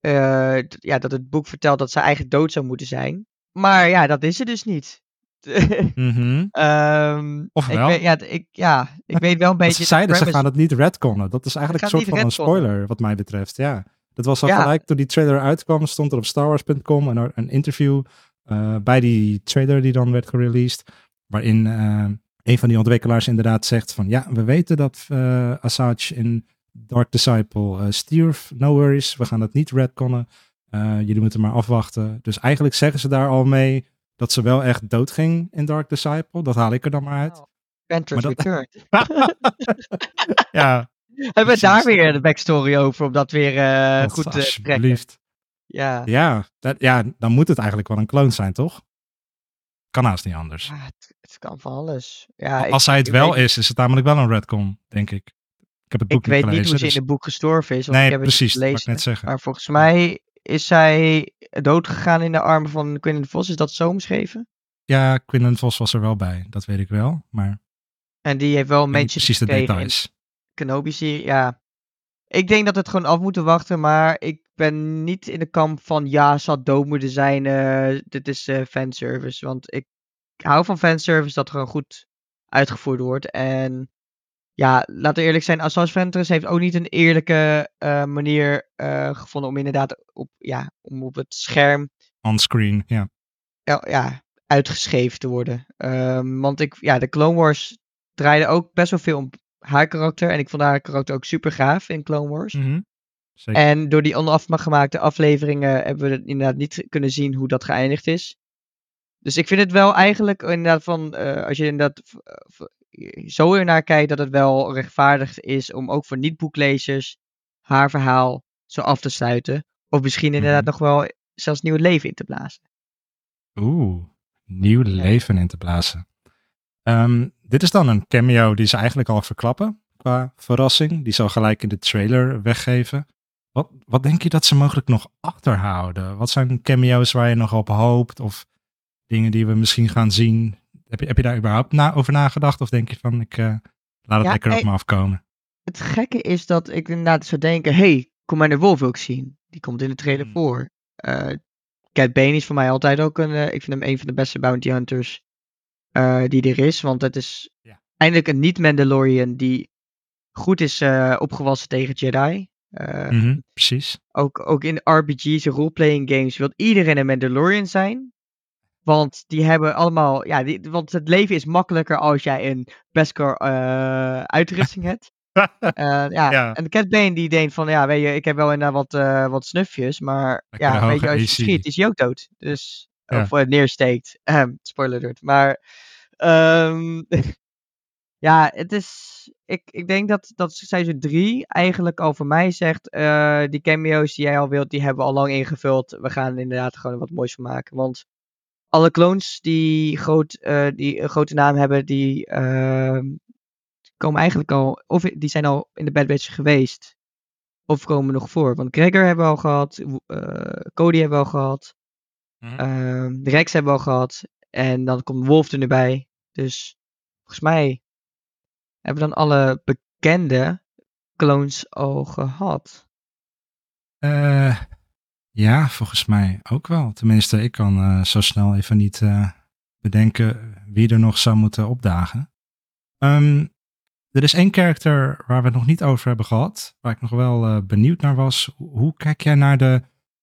Speaker 2: eh, ja, dat het boek vertelt dat ze eigenlijk dood zou moeten zijn. Maar ja, dat is ze dus niet. Ehm,
Speaker 1: Of
Speaker 2: ik
Speaker 1: wel?
Speaker 2: weet, ja, ik, ja, ik weet wel een beetje.
Speaker 1: ze
Speaker 2: de
Speaker 1: zeiden, ze gaan het niet redconnen. Dat is eigenlijk een soort van een spoiler, wat mij betreft. Ja, dat was al
Speaker 2: Ja.
Speaker 1: gelijk toen die trailer uitkwam, stond er op starwars.com een, een interview eh, bij die trailer die dan werd gereleased, waarin eh, een van die ontwikkelaars inderdaad zegt van, ja, we weten dat eh Asajj in Dark Disciple eh, stierf, no worries, we gaan het niet redconnen. Eh, jullie moeten maar afwachten. Dus eigenlijk zeggen ze daar al mee dat ze wel echt doodging in Dark Disciple. Dat haal ik er dan maar uit.
Speaker 2: Ventress
Speaker 1: dat-
Speaker 2: Return.
Speaker 1: ja,
Speaker 2: Hebben we daar weer de backstory over om dat weer eh,
Speaker 1: dat
Speaker 2: goed te
Speaker 1: alsjeblieft.
Speaker 2: Ja.
Speaker 1: Ja, dat, ja, dan moet het eigenlijk wel een clone zijn, toch? Kan haast niet anders.
Speaker 2: Ja, het, het kan van alles. Ja, ik-
Speaker 1: Als zij het wel
Speaker 2: weet-
Speaker 1: is, is het namelijk wel een redcon, denk ik. Ik heb het boek
Speaker 2: Ik weet niet hoe ze
Speaker 1: dus-
Speaker 2: in het boek gestorven is, want
Speaker 1: Nee,
Speaker 2: ik heb het
Speaker 1: precies, ik
Speaker 2: gelezen.
Speaker 1: net zeggen.
Speaker 2: Maar volgens mij is zij doodgegaan in de armen van Quinn de Vos. Is dat zo omschreven?
Speaker 1: Ja, Quinlan Vos was er wel bij, dat weet ik wel. Maar
Speaker 2: En die heeft wel een mention
Speaker 1: precies de details.
Speaker 2: Kenobi-serie. Ja, ik denk dat we het gewoon af moeten wachten. Maar ik ben niet in de kamp van ja, ze had dood moeten zijn. eh, dit is eh, fanservice. Want ik hou van fanservice dat gewoon goed uitgevoerd wordt. En ja, laten we eerlijk zijn. Assange Ventress heeft ook niet een eerlijke eh, manier eh, gevonden om inderdaad op, ja, om op het scherm
Speaker 1: On-screen, ja.
Speaker 2: ja, ja, uitgeschreven te worden. Ehm, want ik, ja, de Clone Wars draaide ook best wel veel om haar karakter. En ik vond haar karakter ook super gaaf in Clone Wars.
Speaker 1: Mhm. Zeker.
Speaker 2: En door die onafgemaakte afleveringen hebben we inderdaad niet kunnen zien hoe dat geëindigd is. Dus ik vind het wel eigenlijk inderdaad van, eh, als je inderdaad zo ernaar kijkt, dat het wel rechtvaardig is om ook voor niet-boeklezers haar verhaal zo af te sluiten. Of misschien inderdaad
Speaker 1: Mhm.
Speaker 2: nog wel zelfs nieuw leven in te blazen.
Speaker 1: Oeh, nieuw leven in te blazen. Ehm, dit is dan een cameo die ze eigenlijk al verklappen qua verrassing. Die zal gelijk in de trailer weggeven. Wat, wat denk je dat ze mogelijk nog achterhouden? Wat zijn cameo's waar je nog op hoopt? Of dingen die we misschien gaan zien? Heb je, heb je daar überhaupt na, over nagedacht? Of denk je van, ik eh, laat het
Speaker 2: Ja,
Speaker 1: lekker op me afkomen?
Speaker 2: Het gekke is dat ik inderdaad zou denken, hey, Commander Wolf wil ik zien. Die komt in de trailer
Speaker 1: Hmm.
Speaker 2: voor. Eh Cat Bane is voor mij altijd ook een, eh, ik vind hem een van de beste bounty hunters die er is. Want het is
Speaker 1: Ja.
Speaker 2: eindelijk een niet-Mandalorian die goed is opgewassen tegen Jedi. Eh,
Speaker 1: Mhm, precies.
Speaker 2: ook, ook in RPG's en roleplaying games wil iedereen een Mandalorian zijn. Want die hebben allemaal, ja, die, want het leven is makkelijker als jij een Beskar eh uitrusting hebt. Eh, ja.
Speaker 1: Ja.
Speaker 2: en de Cat Bane die denkt van, ja, weet je, ik heb wel inderdaad wat, eh, wat snufjes, maar
Speaker 1: Lekker
Speaker 2: ja, weet je, als je schiet is hij ook dood. Dus,
Speaker 1: Ja.
Speaker 2: of neersteekt. Ehm, spoiler alert. Maar, ehm, ja, het is, ik, ik denk dat, dat seizoen 3 eigenlijk al voor mij zegt, die cameo's die jij al wilt, die hebben we al lang ingevuld. We gaan er inderdaad gewoon wat moois van maken, want alle clones die, groot, eh, die een grote naam hebben, die ehm, komen eigenlijk al, of die zijn al in de Bad Batch geweest. Of komen nog voor. Want Gregor hebben we al gehad, eh, Cody hebben we al gehad,
Speaker 1: Mhm.
Speaker 2: ehm, Rex hebben we al gehad. En dan komt Wolf er nu bij. Dus volgens mij hebben we dan alle bekende clones al gehad.
Speaker 1: Eh, ja, volgens mij ook wel. Tenminste, ik kan eh, zo snel even niet eh, bedenken wie er nog zou moeten opdagen. Ehm, er is één karakter waar we het nog niet over hebben gehad, waar ik nog wel eh, benieuwd naar was. Hoe, kijk jij naar de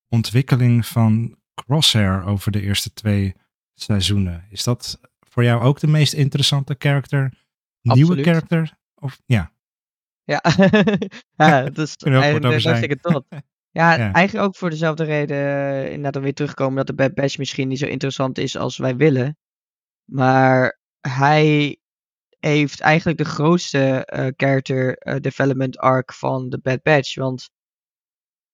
Speaker 1: ontwikkeling van Crosshair over de eerste twee seizoenen? Is dat voor jou ook de meest interessante karakter? Nieuwe karakter? Of, ja,
Speaker 2: Ja, ja dat is eigenlijk hartstikke tot. Ja,
Speaker 1: Ja.
Speaker 2: eigenlijk ook voor dezelfde reden eh, inderdaad dan weer terugkomen dat de Bad Batch misschien niet zo interessant is als wij willen. Maar hij heeft eigenlijk de grootste eh, character eh, development arc van de Bad Batch. Want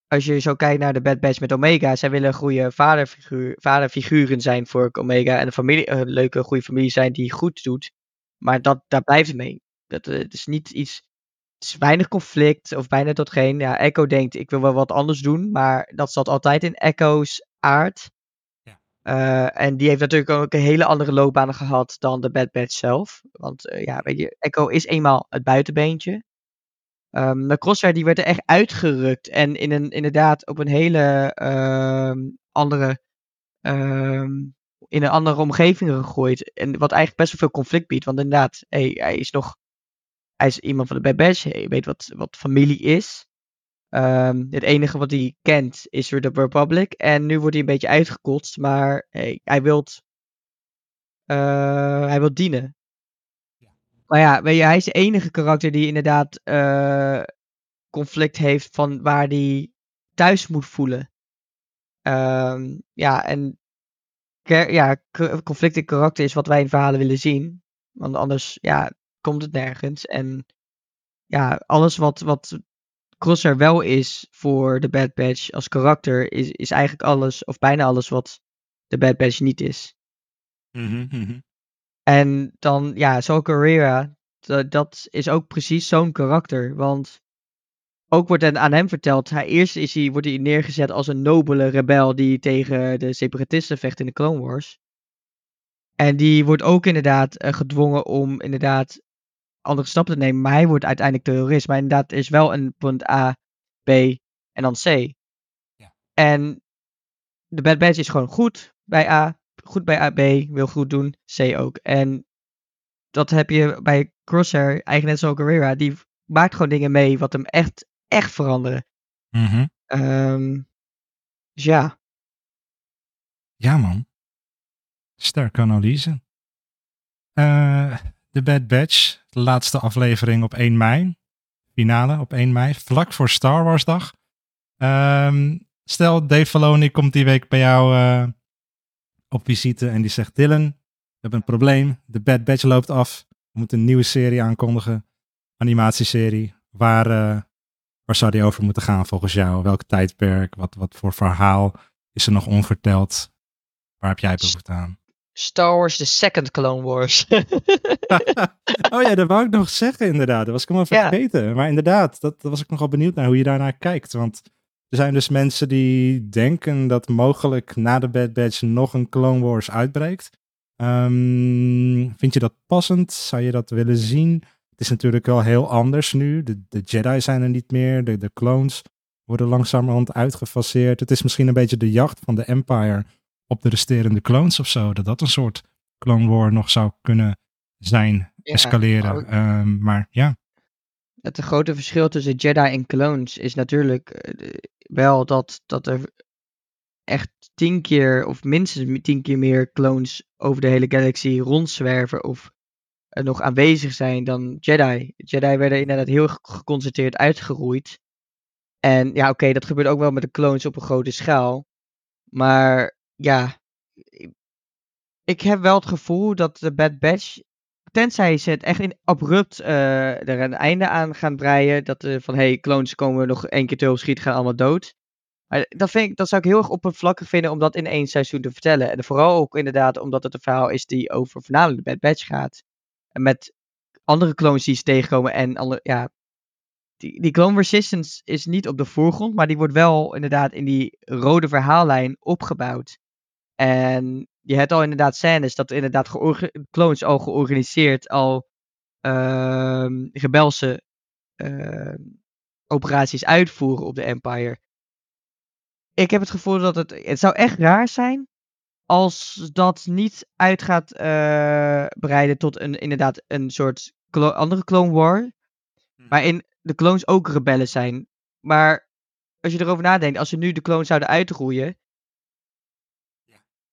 Speaker 2: als je zo kijkt naar de Bad Batch met Omega, zij willen goede vaderfiguur, vaderfiguren zijn voor Omega en een familie, een leuke goede familie zijn die goed doet. Maar dat, daar blijft het mee. Dat, het is niet iets is weinig conflict of bijna tot geen. Ja, Echo denkt, ik wil wel wat anders doen, maar dat zat altijd in Echo's aard.
Speaker 1: Ja.
Speaker 2: Eh, en die heeft natuurlijk ook een hele andere loopbaan gehad dan de Bad Batch zelf. Want eh, ja, weet je, Echo is eenmaal het buitenbeentje. Um, de Crosshair die werd er echt uitgerukt en in een, inderdaad op een hele ehm, andere, ehm, in een andere omgeving gegooid. En wat eigenlijk best wel veel conflict biedt. Want inderdaad, hey, hij is nog, hij is iemand van de Bad Batch, hij weet wat, wat familie is. het enige wat hij kent is weer de Republic. En nu wordt hij een beetje uitgekotst, maar hey, hij wil uh, hij wil dienen. Maar ja, weet je, hij is de enige karakter die inderdaad uh, conflict heeft van waar hij thuis moet voelen. Um, ja, en ja, conflict in karakter is wat wij in verhalen willen zien. Want anders ja, komt het nergens. En ja, alles wat, wat Crosser wel is voor de Bad Batch als karakter, is, is eigenlijk alles, of bijna alles wat de Bad Batch niet is.
Speaker 1: Mm -hmm.
Speaker 2: En dan, ja, Saul Guerrera, dat is ook precies zo'n karakter. Want ook wordt aan hem verteld, hij, eerst is hij, wordt hij neergezet als een nobele rebel die tegen de separatisten vecht in de Clone Wars. En die wordt ook inderdaad eh, gedwongen om inderdaad andere stappen te nemen. Maar hij wordt uiteindelijk terrorist. Maar inderdaad is wel een punt A, B en dan C.
Speaker 1: Ja.
Speaker 2: En de Bad Batch is gewoon goed bij A, goed bij A, B, wil goed doen, C ook. En dat heb je bij Crosshair, eigenlijk net zoals Guerrera, die maakt gewoon dingen mee wat hem echt, echt veranderen.
Speaker 1: Mhm.
Speaker 2: Um, dus ja.
Speaker 1: Ja, man. Sterke analyse. Uh, de Bad Batch, de laatste aflevering op 1 mei. Finale op 1 mei, vlak voor Star Wars dag. Um, stel, Dave Filoni komt die week bij jou uh, op visite en die zegt: Dylan, we hebben een probleem. De Bad Batch loopt af. We moeten een nieuwe serie aankondigen. Animatieserie. Waar, uh, waar zou die over moeten gaan volgens jou? Welk tijdperk? Wat, wat voor verhaal is er nog onverteld? Waar heb jij behoefte aan?
Speaker 2: Star Wars The Second Clone Wars.
Speaker 1: oh ja, dat wou ik nog zeggen inderdaad. Dat was ik helemaal vergeten. Ja. Maar inderdaad, dat, dat was ik nogal benieuwd naar hoe je daarnaar kijkt. Want er zijn dus mensen die denken dat mogelijk na de Bad Batch nog een Clone Wars uitbreekt. Um, vind je dat passend? Zou je dat willen zien? Het is natuurlijk wel heel anders nu. De, de Jedi zijn er niet meer. De, de clones worden langzamerhand uitgefaseerd. Het is misschien een beetje de jacht van de Empire op de resterende clones of zo. Dat dat een soort Clone War nog zou kunnen zijn, ja, escaleren. Maar, um, maar ja.
Speaker 2: Het grote verschil tussen Jedi en clones is natuurlijk uh, wel dat, dat er echt tien keer of minstens tien keer meer clones over de hele galaxy rondzwerven of uh, nog aanwezig zijn dan Jedi. Jedi werden inderdaad heel geconcentreerd uitgeroeid. En ja, oké, dat gebeurt ook wel met de clones op een grote schaal. Maar ja, ik heb wel het gevoel dat de Bad Batch, tenzij ze het echt abrupt uh, er een einde aan gaan breien, dat van hey, clones komen nog één keer te schieten, gaan allemaal dood. Maar dat, vind ik, dat zou ik heel erg oppervlakkig vinden om dat in één seizoen te vertellen. En vooral ook inderdaad omdat het een verhaal is die over voornamelijk de Bad Batch gaat. En met andere clones die ze tegenkomen en andere, ja, die, die Clone Resistance is niet op de voorgrond, maar die wordt wel inderdaad in die rode verhaallijn opgebouwd. En je hebt al inderdaad scènes dat inderdaad clones al georganiseerd al uh, rebelse uh, operaties uitvoeren op de Empire ik heb het gevoel dat het. Het zou echt raar zijn. Als dat niet uit gaat uh, breiden tot een, inderdaad een soort andere Clone War. Hm. Waarin de clones ook rebellen zijn. Maar als je erover nadenkt, als ze nu de clones zouden uitroeien.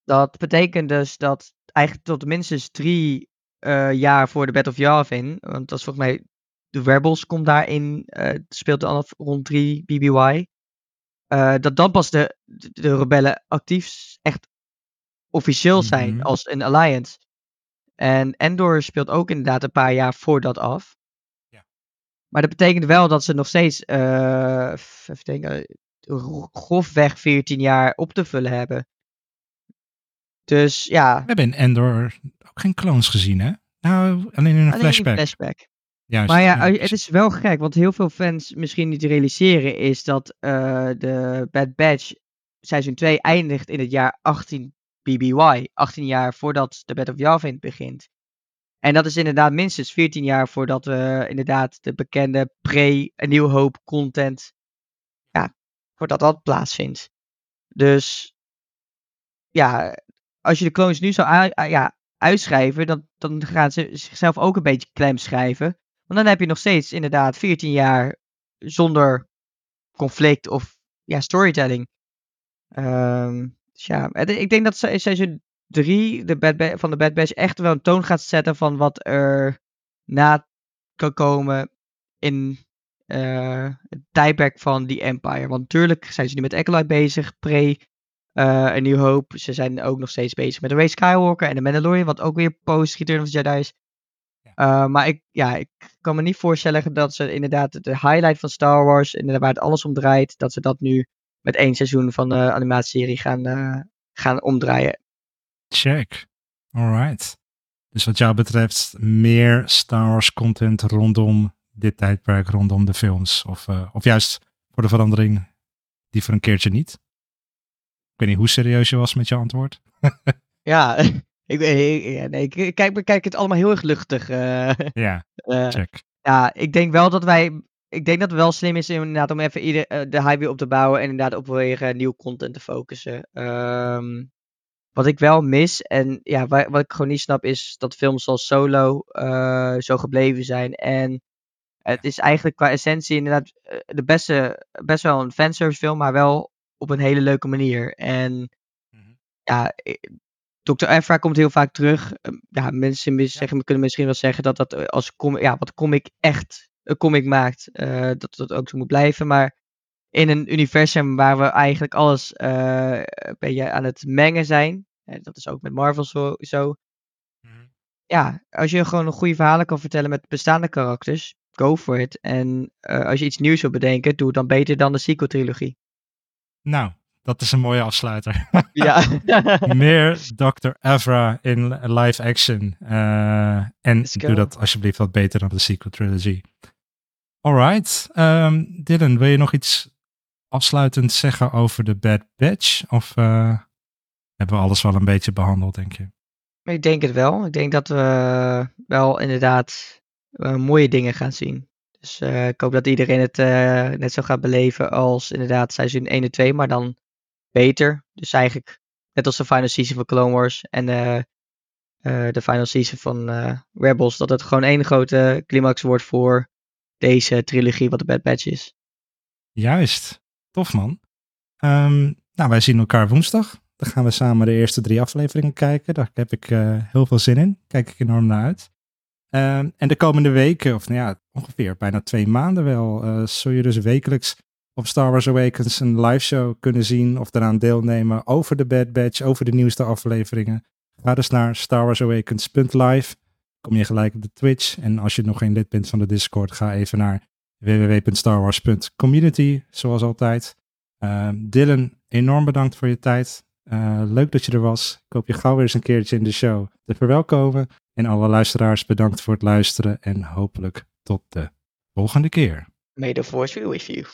Speaker 2: Dat betekent dus dat eigenlijk tot minstens drie uh, jaar voor de Battle of Yavin. Want dat is volgens mij. De Rebels komt daarin. Uh, speelt dan rond 3 BBY. Uh, dat dan pas de, de rebellen actief echt officieel zijn mm -hmm. als een alliance. En Endor speelt ook inderdaad een paar jaar voor dat af.
Speaker 1: Ja.
Speaker 2: Maar dat betekent wel dat ze nog steeds, uh, even denken, grofweg 14 jaar op te vullen hebben. Dus ja.
Speaker 1: We hebben in Endor ook geen clones gezien, hè? Nou, alleen in een
Speaker 2: alleen
Speaker 1: flashback.
Speaker 2: In flashback.
Speaker 1: Juist,
Speaker 2: Maar ja,
Speaker 1: ja,
Speaker 2: het is wel gek, want heel veel fans misschien niet realiseren is dat eh, de Bad Batch seizoen 2 eindigt in het jaar 18 BBY. 18 jaar voordat de Battle of Yavin begint. En dat is inderdaad minstens 14 jaar voordat we inderdaad de bekende pre- en nieuw hoop content, ja, voordat dat plaatsvindt. Dus ja, als je de clones nu zou ja, uitschrijven, dan, dan gaan ze zichzelf ook een beetje klem schrijven. Want dan heb je nog steeds inderdaad 14 jaar zonder conflict of ja, storytelling. Ehm, dus ja, ik denk dat se- seizoen 3 de Bad Ba- van de Bad Batch echt wel een toon gaat zetten van wat er na kan komen in eh, het tijdperk van die Empire. Want natuurlijk zijn ze nu met Acolyte bezig, pre eh een New Hope. Ze zijn ook nog steeds bezig met de Ray Skywalker en de Mandalorian, wat ook weer post Return of the Jedi is. Uh, maar ik, ja, ik kan me niet voorstellen dat ze inderdaad de highlight van Star Wars, inderdaad waar het alles om draait, dat ze dat nu met één seizoen van de animatieserie gaan, uh, gaan omdraaien.
Speaker 1: Check. Alright. Dus wat jou betreft meer Star Wars content rondom dit tijdperk, rondom de films. Of, uh, of juist voor de verandering die voor een keertje niet. Ik weet niet hoe serieus je was met je antwoord.
Speaker 2: ja, ik, ik, nee, ik, kijk, kijk het allemaal heel erg luchtig. Uh,
Speaker 1: ja, check.
Speaker 2: Ja, ik denk wel dat wij. Ik denk dat het wel slim is inderdaad om even ieder, uh, de weer op te bouwen en inderdaad op weer nieuw content te focussen. Um, wat ik wel mis en ja, wat, wat, ik gewoon niet snap is dat films zoals Solo uh, zo gebleven zijn. En het is eigenlijk qua essentie inderdaad de beste, best wel een fanservice film, maar wel op een hele leuke manier. En mm -hmm. ja, Dr. Evra komt heel vaak terug. Ja, mensen zeggen, kunnen misschien wel zeggen dat dat als com ja, wat comic echt een comic maakt, uh, dat dat ook zo moet blijven. Maar in een universum waar we eigenlijk alles uh, een beetje aan het mengen zijn, en dat is ook met Marvel zo. zo. Mm -hmm. Ja, als je gewoon een goede verhalen kan vertellen met bestaande karakters, go for it. En uh, als je iets nieuws wil bedenken, doe het dan beter dan de sequel-trilogie.
Speaker 1: Nou, dat is een mooie afsluiter.
Speaker 2: ja.
Speaker 1: Meer Dr. Evra in live action. Uh, en doe dat alsjeblieft wat beter dan de sequel trilogy. Alright. Um, Dylan, wil je nog iets afsluitend zeggen over de Bad Batch? Of uh, hebben we alles wel een beetje behandeld, denk je?
Speaker 2: Ik denk het wel. Ik denk dat we wel inderdaad uh, mooie dingen gaan zien. Dus uh, ik hoop dat iedereen het uh, net zo gaat beleven als inderdaad seizoen 1 en 2, maar dan beter. Dus eigenlijk net als de final season van Clone Wars en uh, de final season van Rebels, dat het gewoon één grote climax wordt voor deze trilogie wat de Bad Batch is.
Speaker 1: Juist, tof man. Um, nou, wij zien elkaar woensdag. Dan gaan we samen de eerste drie afleveringen kijken. Daar heb ik heel veel zin in. Kijk ik enorm naar uit. Uh, en de komende weken, of nou ja, ongeveer bijna twee maanden wel, uh, zul je dus wekelijks op Star Wars Awakens een live show kunnen zien of eraan deelnemen over de Bad Batch, over de nieuwste afleveringen. Ga dus naar starwarsawakens.live. Kom je gelijk op de Twitch. En als je nog geen lid bent van de Discord, ga even naar www.starwars.community, zoals altijd. Uh, Dylan, enorm bedankt voor je tijd. Leuk dat je er was. Ik hoop je gauw weer eens een keertje in de show te verwelkomen. En alle luisteraars bedankt voor het luisteren en hopelijk tot de volgende keer.
Speaker 2: May the force be with you.